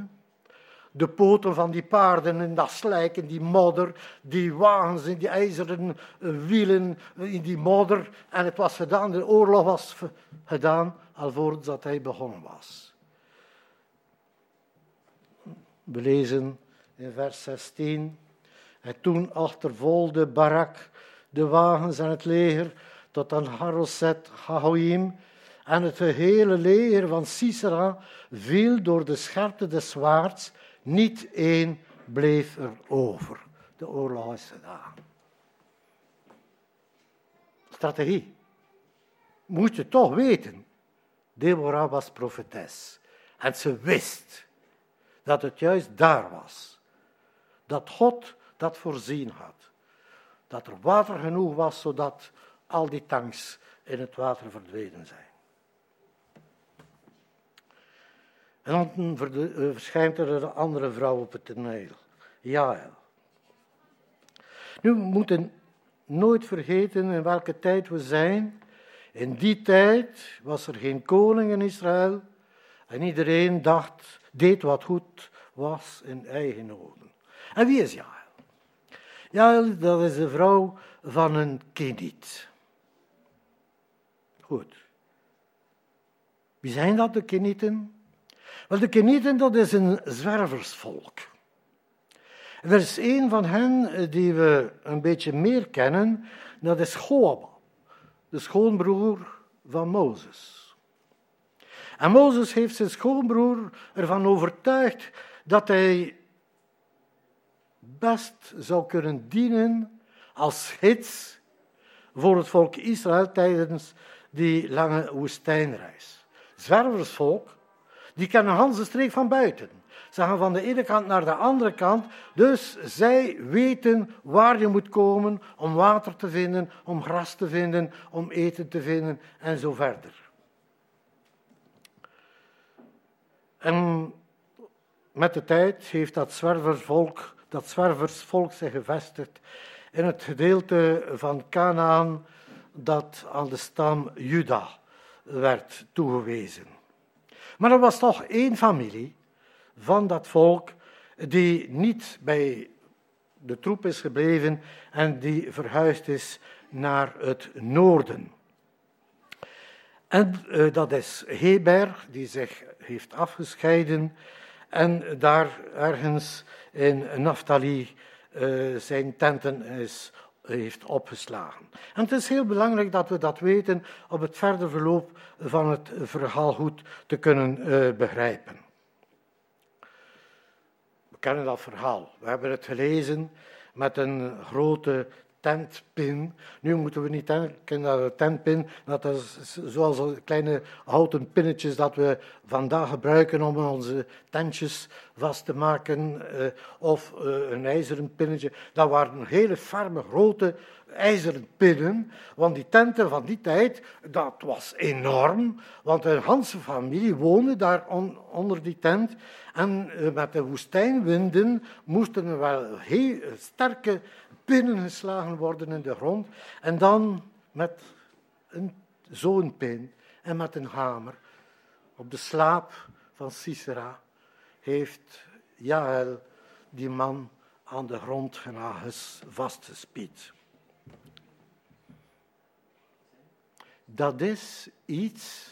De poten van die paarden in dat slijk, in die modder, die wagens in die ijzeren eh, wielen, in die modder. En het was gedaan, de oorlog was gedaan, alvorens dat hij begonnen was. We lezen in vers 16. En toen achtervolgde Barak de wagens en het leger tot aan Haroset Hahoim. En het gehele leger van Sisera viel door de scherpte des zwaards. Niet één bleef er over. De oorlog is gedaan. Strategie. Moet je toch weten. Deborah was profetes. En ze wist dat het juist daar was. Dat God dat voorzien had. Dat er water genoeg was zodat al die tanks in het water verdwenen zijn. En dan eh, verschijnt er een andere vrouw op het toneel, Jael. Nu, we moeten nooit vergeten in welke tijd we zijn. In die tijd was er geen koning in Israël en iedereen dacht, deed wat goed was in eigen ogen. En wie is Jael? Jael, dat is de vrouw van een Keniet. Goed. Wie zijn dat, de Kenieten? Wel, de Kenieten, dat is een zwerversvolk. Er is een van hen eh, die we een beetje meer kennen, dat is Goaba, de schoonbroer van Mozes. En Mozes heeft zijn schoonbroer ervan overtuigd dat hij best zou kunnen dienen als gids voor het volk Israël tijdens die lange woestijnreis. Zwerversvolk, die kennen Hans streek van buiten. Ze gaan van de ene kant naar de andere kant, dus zij weten waar je moet komen om water te vinden, om gras te vinden, om eten te vinden en zo verder. En met de tijd heeft dat zwerversvolk, dat zwerversvolk zich gevestigd in het gedeelte van Canaan dat aan de stam Juda werd toegewezen. Maar er was toch één familie van dat volk die niet bij de troep is gebleven en die verhuisd is naar het noorden. En uh, dat is Heber, die zich heeft afgescheiden en daar ergens in Naphtali uh, zijn tenten is, heeft opgeslagen. En het is heel belangrijk dat we dat weten om het verder verloop van het verhaal goed te kunnen uh, begrijpen. We kennen dat verhaal. We hebben het gelezen met een grote tentpin. Nu moeten we niet denken aan de tentpin, dat is zoals kleine houten pinnetjes dat we vandaag gebruiken om onze tentjes vast te maken, eh, of eh, een ijzeren pinnetje. Dat waren hele ferme, grote ijzeren pinnen, want die tenten van die tijd, dat was enorm, want een Hanse familie woonde daar onder die tent. En eh, met de woestijnwinden moesten er wel heel sterke binnengeslagen worden in de grond en dan met zo'n pin en met een hamer op de slaap van Sisera heeft Jael die man aan de grond vastgespied. Dat is iets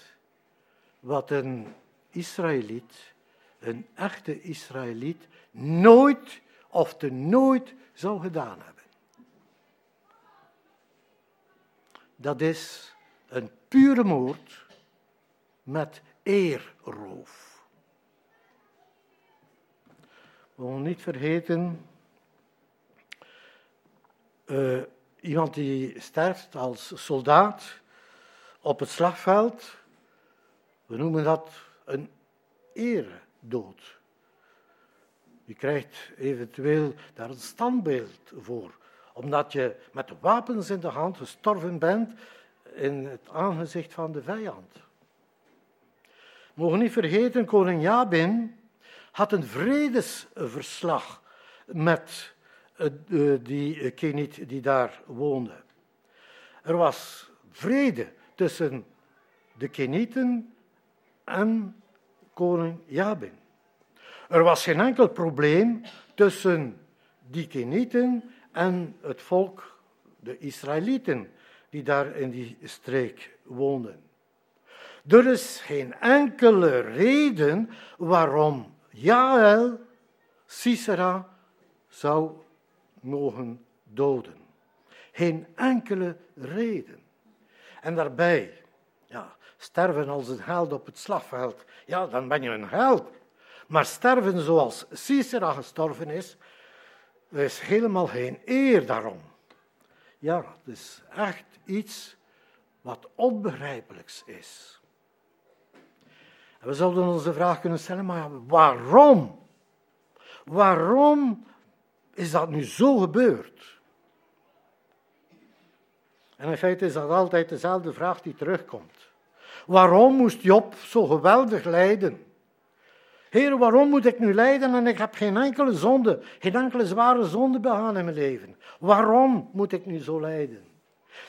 wat een Israëliet, een echte Israëliet, nooit of te nooit zou gedaan hebben. Dat is een pure moord met eerroof. We moeten niet vergeten, uh, iemand die sterft als soldaat op het slagveld, we noemen dat een dood. Je krijgt eventueel daar een standbeeld voor, omdat je met wapens in de hand gestorven bent in het aangezicht van de vijand. Mogen niet vergeten, koning Jabin had een vredesverslag met eh, die Keniet die daar woonde. Er was vrede tussen de Kenieten en koning Jabin. Er was geen enkel probleem tussen die Kenieten en het volk, de Israëlieten, die daar in die streek woonden. Er is geen enkele reden waarom Jael Sisera zou mogen doden. Geen enkele reden. En daarbij, ja, sterven als een held op het slagveld, ja, dan ben je een held. Maar sterven zoals Sisera gestorven is, is helemaal geen eer daarom. Ja, het is echt iets wat onbegrijpelijks is. We zouden ons de vraag kunnen stellen, maar waarom? Waarom is dat nu zo gebeurd? En in feite is dat altijd dezelfde vraag die terugkomt. Waarom moest Job zo geweldig lijden? Heer, waarom moet ik nu lijden en ik heb geen enkele zonde, geen enkele zware zonde begaan in mijn leven? Waarom moet ik nu zo lijden?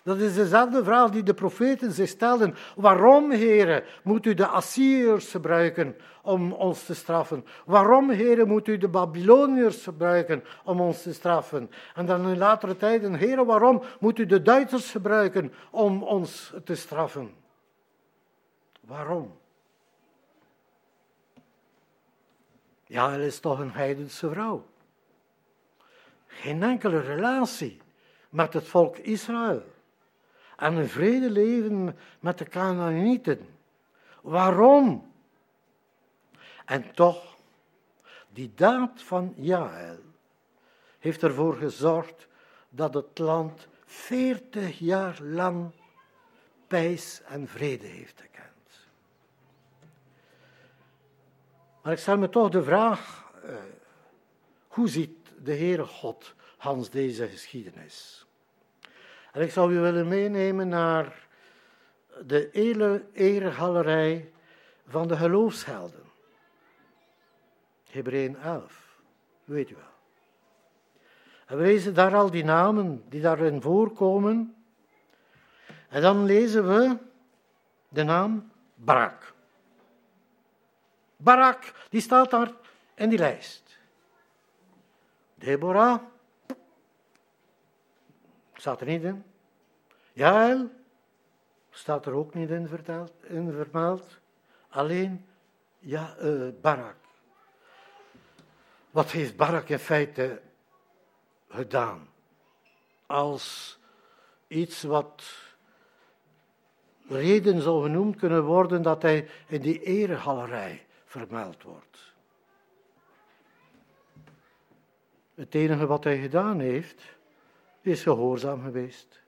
Dat is dezelfde vraag die de profeten zich stelden. Waarom, heren, moet u de Assyriërs gebruiken om ons te straffen? Waarom, heren, moet u de Babyloniërs gebruiken om ons te straffen? En dan in latere tijden, heren, waarom moet u de Duitsers gebruiken om ons te straffen? Waarom? Ja, is toch een heidense vrouw. Geen enkele relatie met het volk Israël. En een vrede leven met de Canaanieten. Waarom? En toch, die daad van Jael heeft ervoor gezorgd dat het land veertig jaar lang pijs en vrede heeft gekend. Maar ik stel me toch de vraag, uh, hoe ziet de Heere God Hans deze geschiedenis? En ik zou u willen meenemen naar de hele eregalerij van de geloofshelden. Hebreeën 11, weet u wel. En we lezen daar al die namen die daarin voorkomen. En dan lezen we de naam Barak. Barak, die staat daar in die lijst. Deborah, staat er niet in. Jael, staat er ook niet in, verteld, in vermeld. Alleen ja, uh, Barak. Wat heeft Barak in feite gedaan? Als iets wat reden zou genoemd kunnen worden dat hij in die eregalerij vermeld wordt. Het enige wat hij gedaan heeft, is gehoorzaam geweest.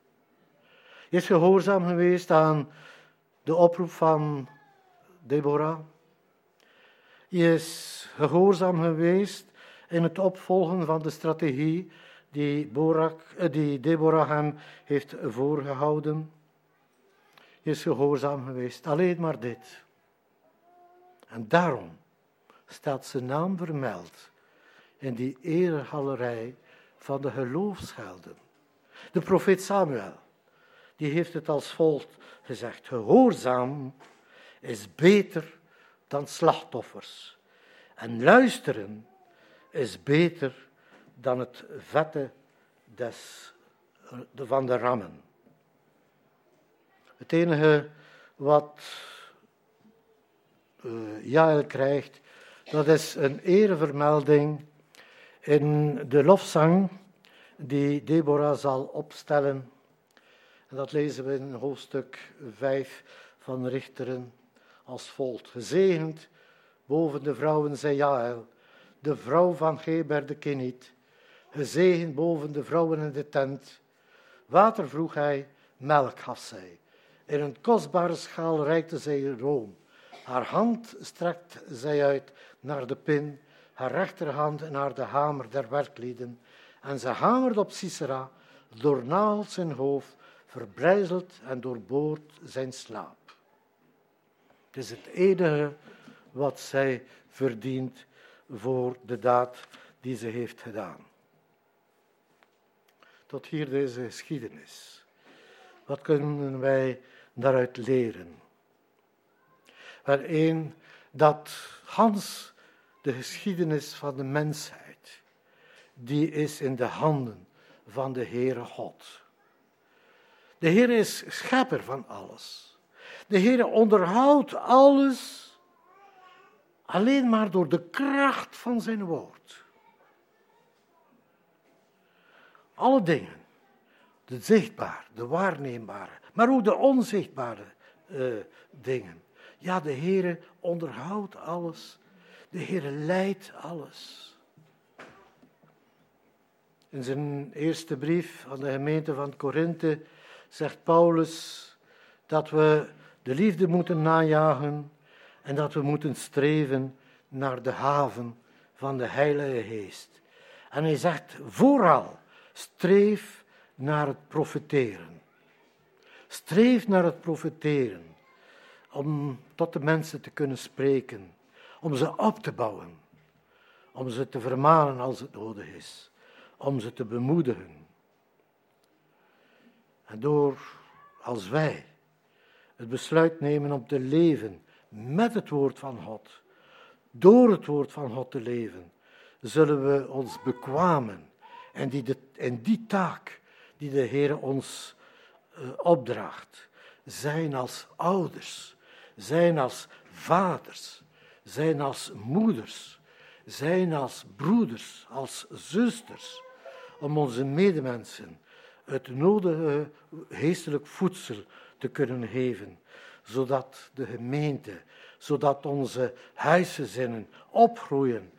Hij is gehoorzaam geweest aan de oproep van Deborah. Hij is gehoorzaam geweest in het opvolgen van de strategie die, Borak, eh, die Deborah hem heeft voorgehouden. Hij is gehoorzaam geweest. Alleen maar dit. En daarom staat zijn naam vermeld in die eregalerij van de geloofshelden. De profeet Samuel, die heeft het als volgt gezegd: Gehoorzaam is beter dan slachtoffers. En luisteren is beter dan het vette des, van de rammen. Het enige wat uh, Jael krijgt, dat is een erevermelding in de lofzang die Deborah zal opstellen. En dat lezen we in hoofdstuk 5 van Richteren als volgt. Gezegend boven de vrouwen zei Jael, de vrouw van Geber de Keniet. Gezegend boven de vrouwen in de tent. Water vroeg hij, melk gaf zij. In een kostbare schaal reikte zij room Haar hand strekt zij uit naar de pin, haar rechterhand naar de hamer der werklieden. En ze hamert op Sisera, doornaalt zijn hoofd, verbrijzelt en doorboort zijn slaap. Het is het enige wat zij verdient voor de daad die ze heeft gedaan. Tot hier deze geschiedenis. Wat kunnen wij daaruit leren? Één, dat Hans de geschiedenis van de mensheid, die is in de handen van de Heere God. De Heer is schepper van alles. De Heer onderhoudt alles alleen maar door de kracht van zijn woord. Alle dingen, de zichtbare, de waarneembare, maar ook de onzichtbare uh, dingen. Ja, de Heer onderhoudt alles. De Heer leidt alles. In zijn eerste brief aan de gemeente van Korinthe zegt Paulus dat we de liefde moeten najagen en dat we moeten streven naar de haven van de Heilige Geest. En hij zegt vooral, streef naar het profeteren. Streef naar het profeteren, om tot de mensen te kunnen spreken, om ze op te bouwen, om ze te vermanen als het nodig is, om ze te bemoedigen. En door, als wij, het besluit nemen om te leven met het woord van God, door het woord van God te leven, zullen we ons bekwamen en die, en die taak die de Heer ons uh, opdraagt, zijn als ouders, zijn als vaders, zijn als moeders, zijn als broeders, als zusters, om onze medemensen het nodige geestelijk voedsel te kunnen geven zodat de gemeente, zodat onze huisgezinnen opgroeien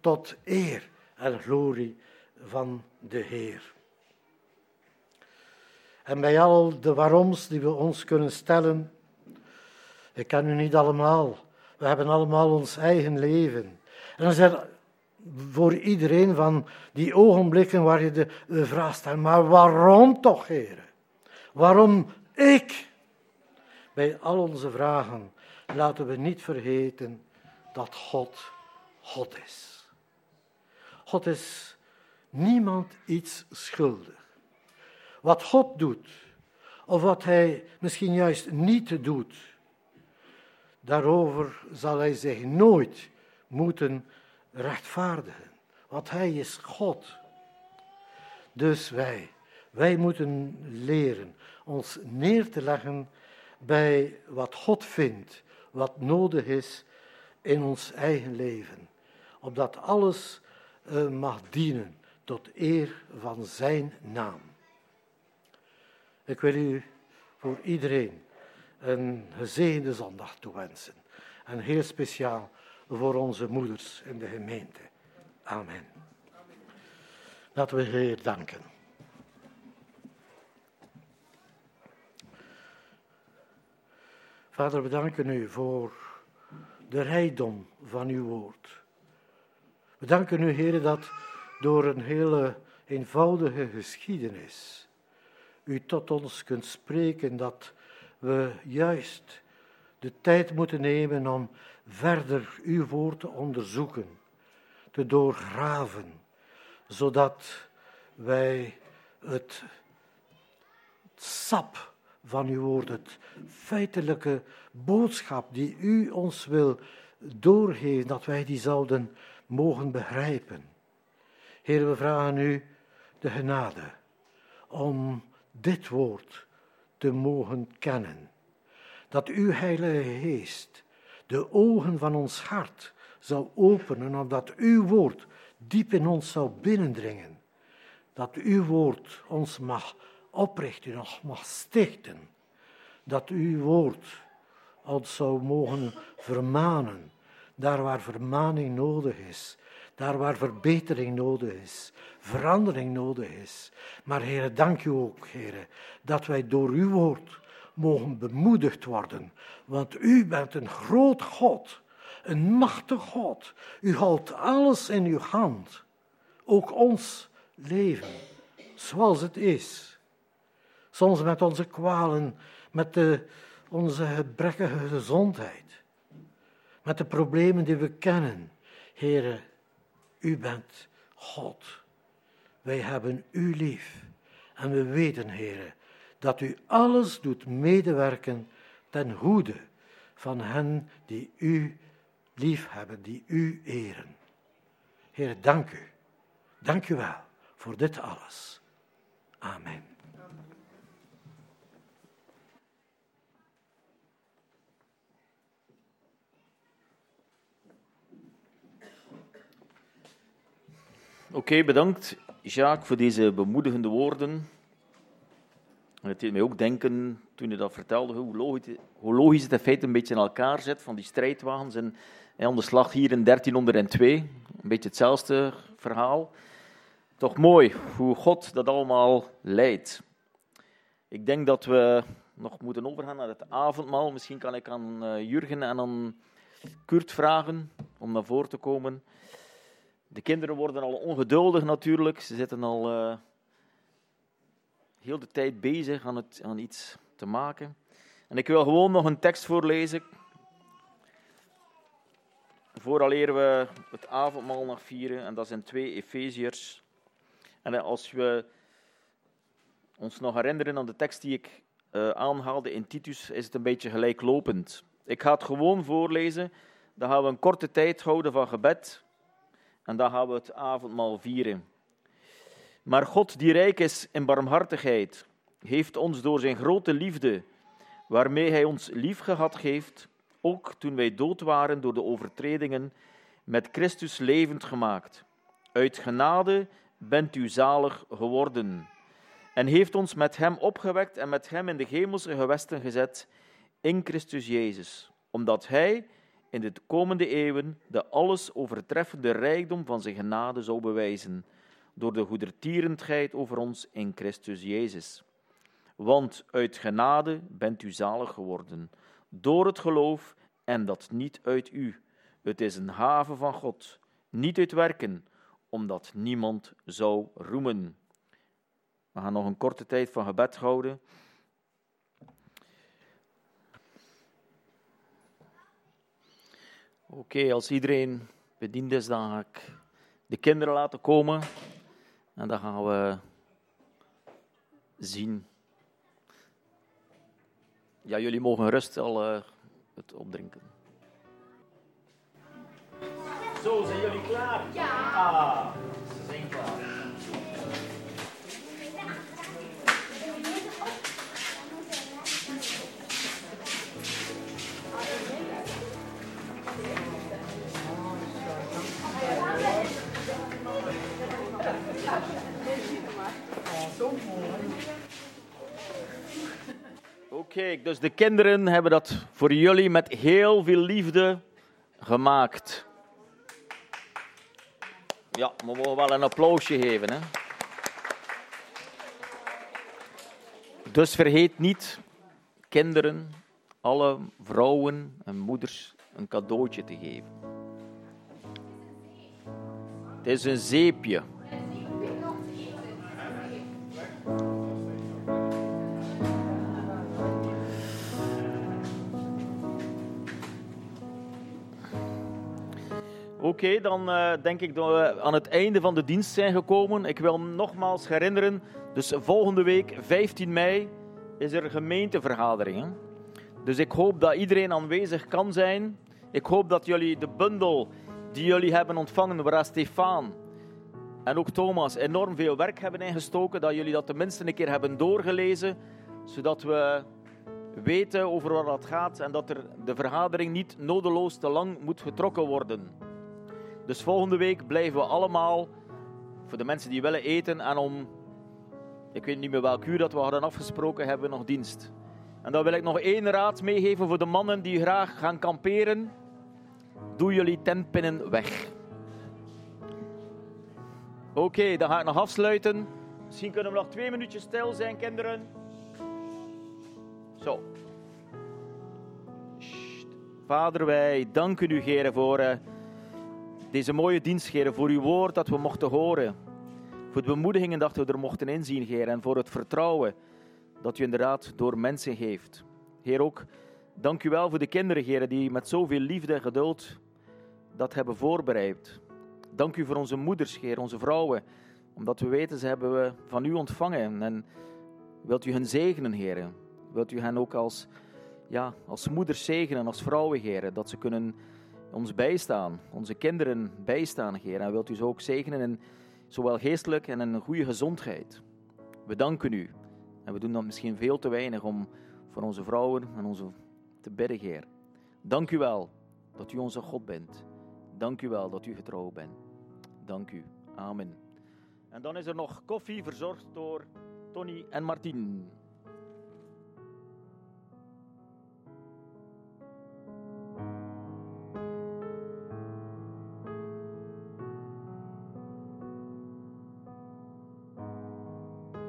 tot eer en glorie van de Heer. En bij al de waaroms die we ons kunnen stellen, ik ken u niet allemaal, we hebben allemaal ons eigen leven. En dan zijn voor iedereen van die ogenblikken waar je de, de vraag stelt, maar waarom toch, heren? Waarom ik? Bij al onze vragen laten we niet vergeten dat God God is. God is niemand iets schuldig. Wat God doet, of wat Hij misschien juist niet doet, daarover zal Hij zich nooit moeten rechtvaardigen. Want Hij is God. Dus wij, wij moeten leren ons neer te leggen bij wat God vindt, wat nodig is in ons eigen leven. Opdat alles uh, mag dienen tot eer van Zijn naam. Ik wil u voor iedereen een gezegende zondag toewensen. En heel speciaal voor onze moeders in de gemeente. Amen. Laten we Heer danken. Vader, we danken u voor de rijkdom van uw woord. We danken u, Heer, dat door een hele eenvoudige geschiedenis u tot ons kunt spreken dat we juist de tijd moeten nemen om verder uw woord te onderzoeken, te doorgraven, zodat wij het sap van uw woord, het feitelijke boodschap die u ons wil doorgeven, dat wij die zouden mogen begrijpen. Heer, we vragen u de genade om dit woord te mogen kennen. Dat uw Heilige Geest de ogen van ons hart zou openen, omdat uw woord diep in ons zou binnendringen. Dat uw woord ons mag oprichten, nog mag stichten. Dat uw woord ons zou mogen vermanen, daar waar vermaning nodig is, daar waar verbetering nodig is, verandering nodig is. Maar Heer, dank u ook, Heer, dat wij door uw woord mogen bemoedigd worden, want u bent een groot God, een machtig God. U houdt alles in uw hand, ook ons leven, zoals het is. Soms met onze kwalen, met de, onze gebrekkige gezondheid, met de problemen die we kennen. Here, u bent God. Wij hebben u lief. En we weten, Heere, dat u alles doet medewerken ten goede van hen die u lief hebben, die u eren. Heer, dank u. Dank u wel voor dit alles. Amen. Oké, bedankt Jacques voor deze bemoedigende woorden. het deed mij ook denken, toen je dat vertelde, hoe logisch, hoe logisch het in feite een beetje in elkaar zit, van die strijdwagens en, en aan de slag hier in 1302. Een beetje hetzelfde verhaal. Toch mooi hoe God dat allemaal leidt. Ik denk dat we nog moeten overgaan naar het avondmaal. Misschien kan ik aan eh, Jurgen en aan Kurt vragen om naar voren te komen. De kinderen worden al ongeduldig natuurlijk. Ze zitten al uh, heel de tijd bezig aan, het, aan iets te maken. En ik wil gewoon nog een tekst voorlezen. Vooraleer we het avondmaal nog vieren. En dat zijn twee Efeziërs. En als we ons nog herinneren aan de tekst die ik uh, aanhaalde in Titus, is het een beetje gelijklopend. Ik ga het gewoon voorlezen. Dan gaan we een korte tijd houden van gebed. En dan gaan we het avondmaal vieren. Maar God, die rijk is in barmhartigheid, heeft ons door zijn grote liefde, waarmee hij ons liefgehad heeft, ook toen wij dood waren door de overtredingen, met Christus levend gemaakt. Uit genade bent u zalig geworden. En heeft ons met hem opgewekt en met hem in de hemelse gewesten gezet, in Christus Jezus, omdat hij in de komende eeuwen de alles overtreffende rijkdom van zijn genade zou bewijzen, door de goedertierendheid over ons in Christus Jezus. Want uit genade bent u zalig geworden, door het geloof, en dat niet uit u. Het is een haven van God, niet uit werken, omdat niemand zou roemen. We gaan nog een korte tijd van gebed houden. Oké, als iedereen bediend is, dan ga ik de kinderen laten komen. En dan gaan we zien. Ja, jullie mogen rust al uh, het opdrinken. Zo, zijn jullie klaar? Ja. Ah, Oké, dus de kinderen hebben dat voor jullie met heel veel liefde gemaakt. Ja, we mogen wel een applausje geven. Hè? Dus vergeet niet, kinderen, alle vrouwen en moeders een cadeautje te geven. Het is een zeepje. Oké, dan uh, denk ik dat we aan het einde van de dienst zijn gekomen. Ik wil nogmaals herinneren, dus volgende week, 15 mei, is er een gemeentevergadering. Dus ik hoop dat iedereen aanwezig kan zijn. Ik hoop dat jullie de bundel die jullie hebben ontvangen, waar Stefan en ook Thomas enorm veel werk hebben ingestoken, dat jullie dat tenminste een keer hebben doorgelezen, zodat we weten over wat dat gaat en dat er de vergadering niet nodeloos te lang moet getrokken worden. Dus volgende week blijven we allemaal, voor de mensen die willen eten, en om, ik weet niet meer welk uur dat we hadden afgesproken, hebben we nog dienst. En dan wil ik nog één raad meegeven voor de mannen die graag gaan kamperen. Doe jullie tentpinnen weg. Oké, dan ga ik nog afsluiten. Misschien kunnen we nog twee minuutjes stil zijn, kinderen. Zo. Vader, wij danken u, Heer, voor uh, deze mooie dienst, Heer, voor uw woord dat we mochten horen. Voor de bemoedigingen dat we er mochten inzien, Heer, en voor het vertrouwen dat u inderdaad door mensen geeft. Heer, ook dank u wel voor de kinderen, Heer, die met zoveel liefde en geduld dat hebben voorbereid. Dank u voor onze moeders, Heer, onze vrouwen, omdat we weten, ze hebben we van u ontvangen. En wilt u hen zegenen, Heer. Wilt u hen ook als, ja, als moeders zegenen, als vrouwen, Heer, dat ze kunnen ons bijstaan, onze kinderen bijstaan, Heer. En wilt u ze ook zegenen in zowel geestelijk en in goede gezondheid. We danken u. En we doen dat misschien veel te weinig om voor onze vrouwen en onze te bidden, Heer. Dank u wel dat u onze God bent. Dank u wel dat u getrouw bent. Dank u. Amen. En dan is er nog koffie verzorgd door Tony en Martien.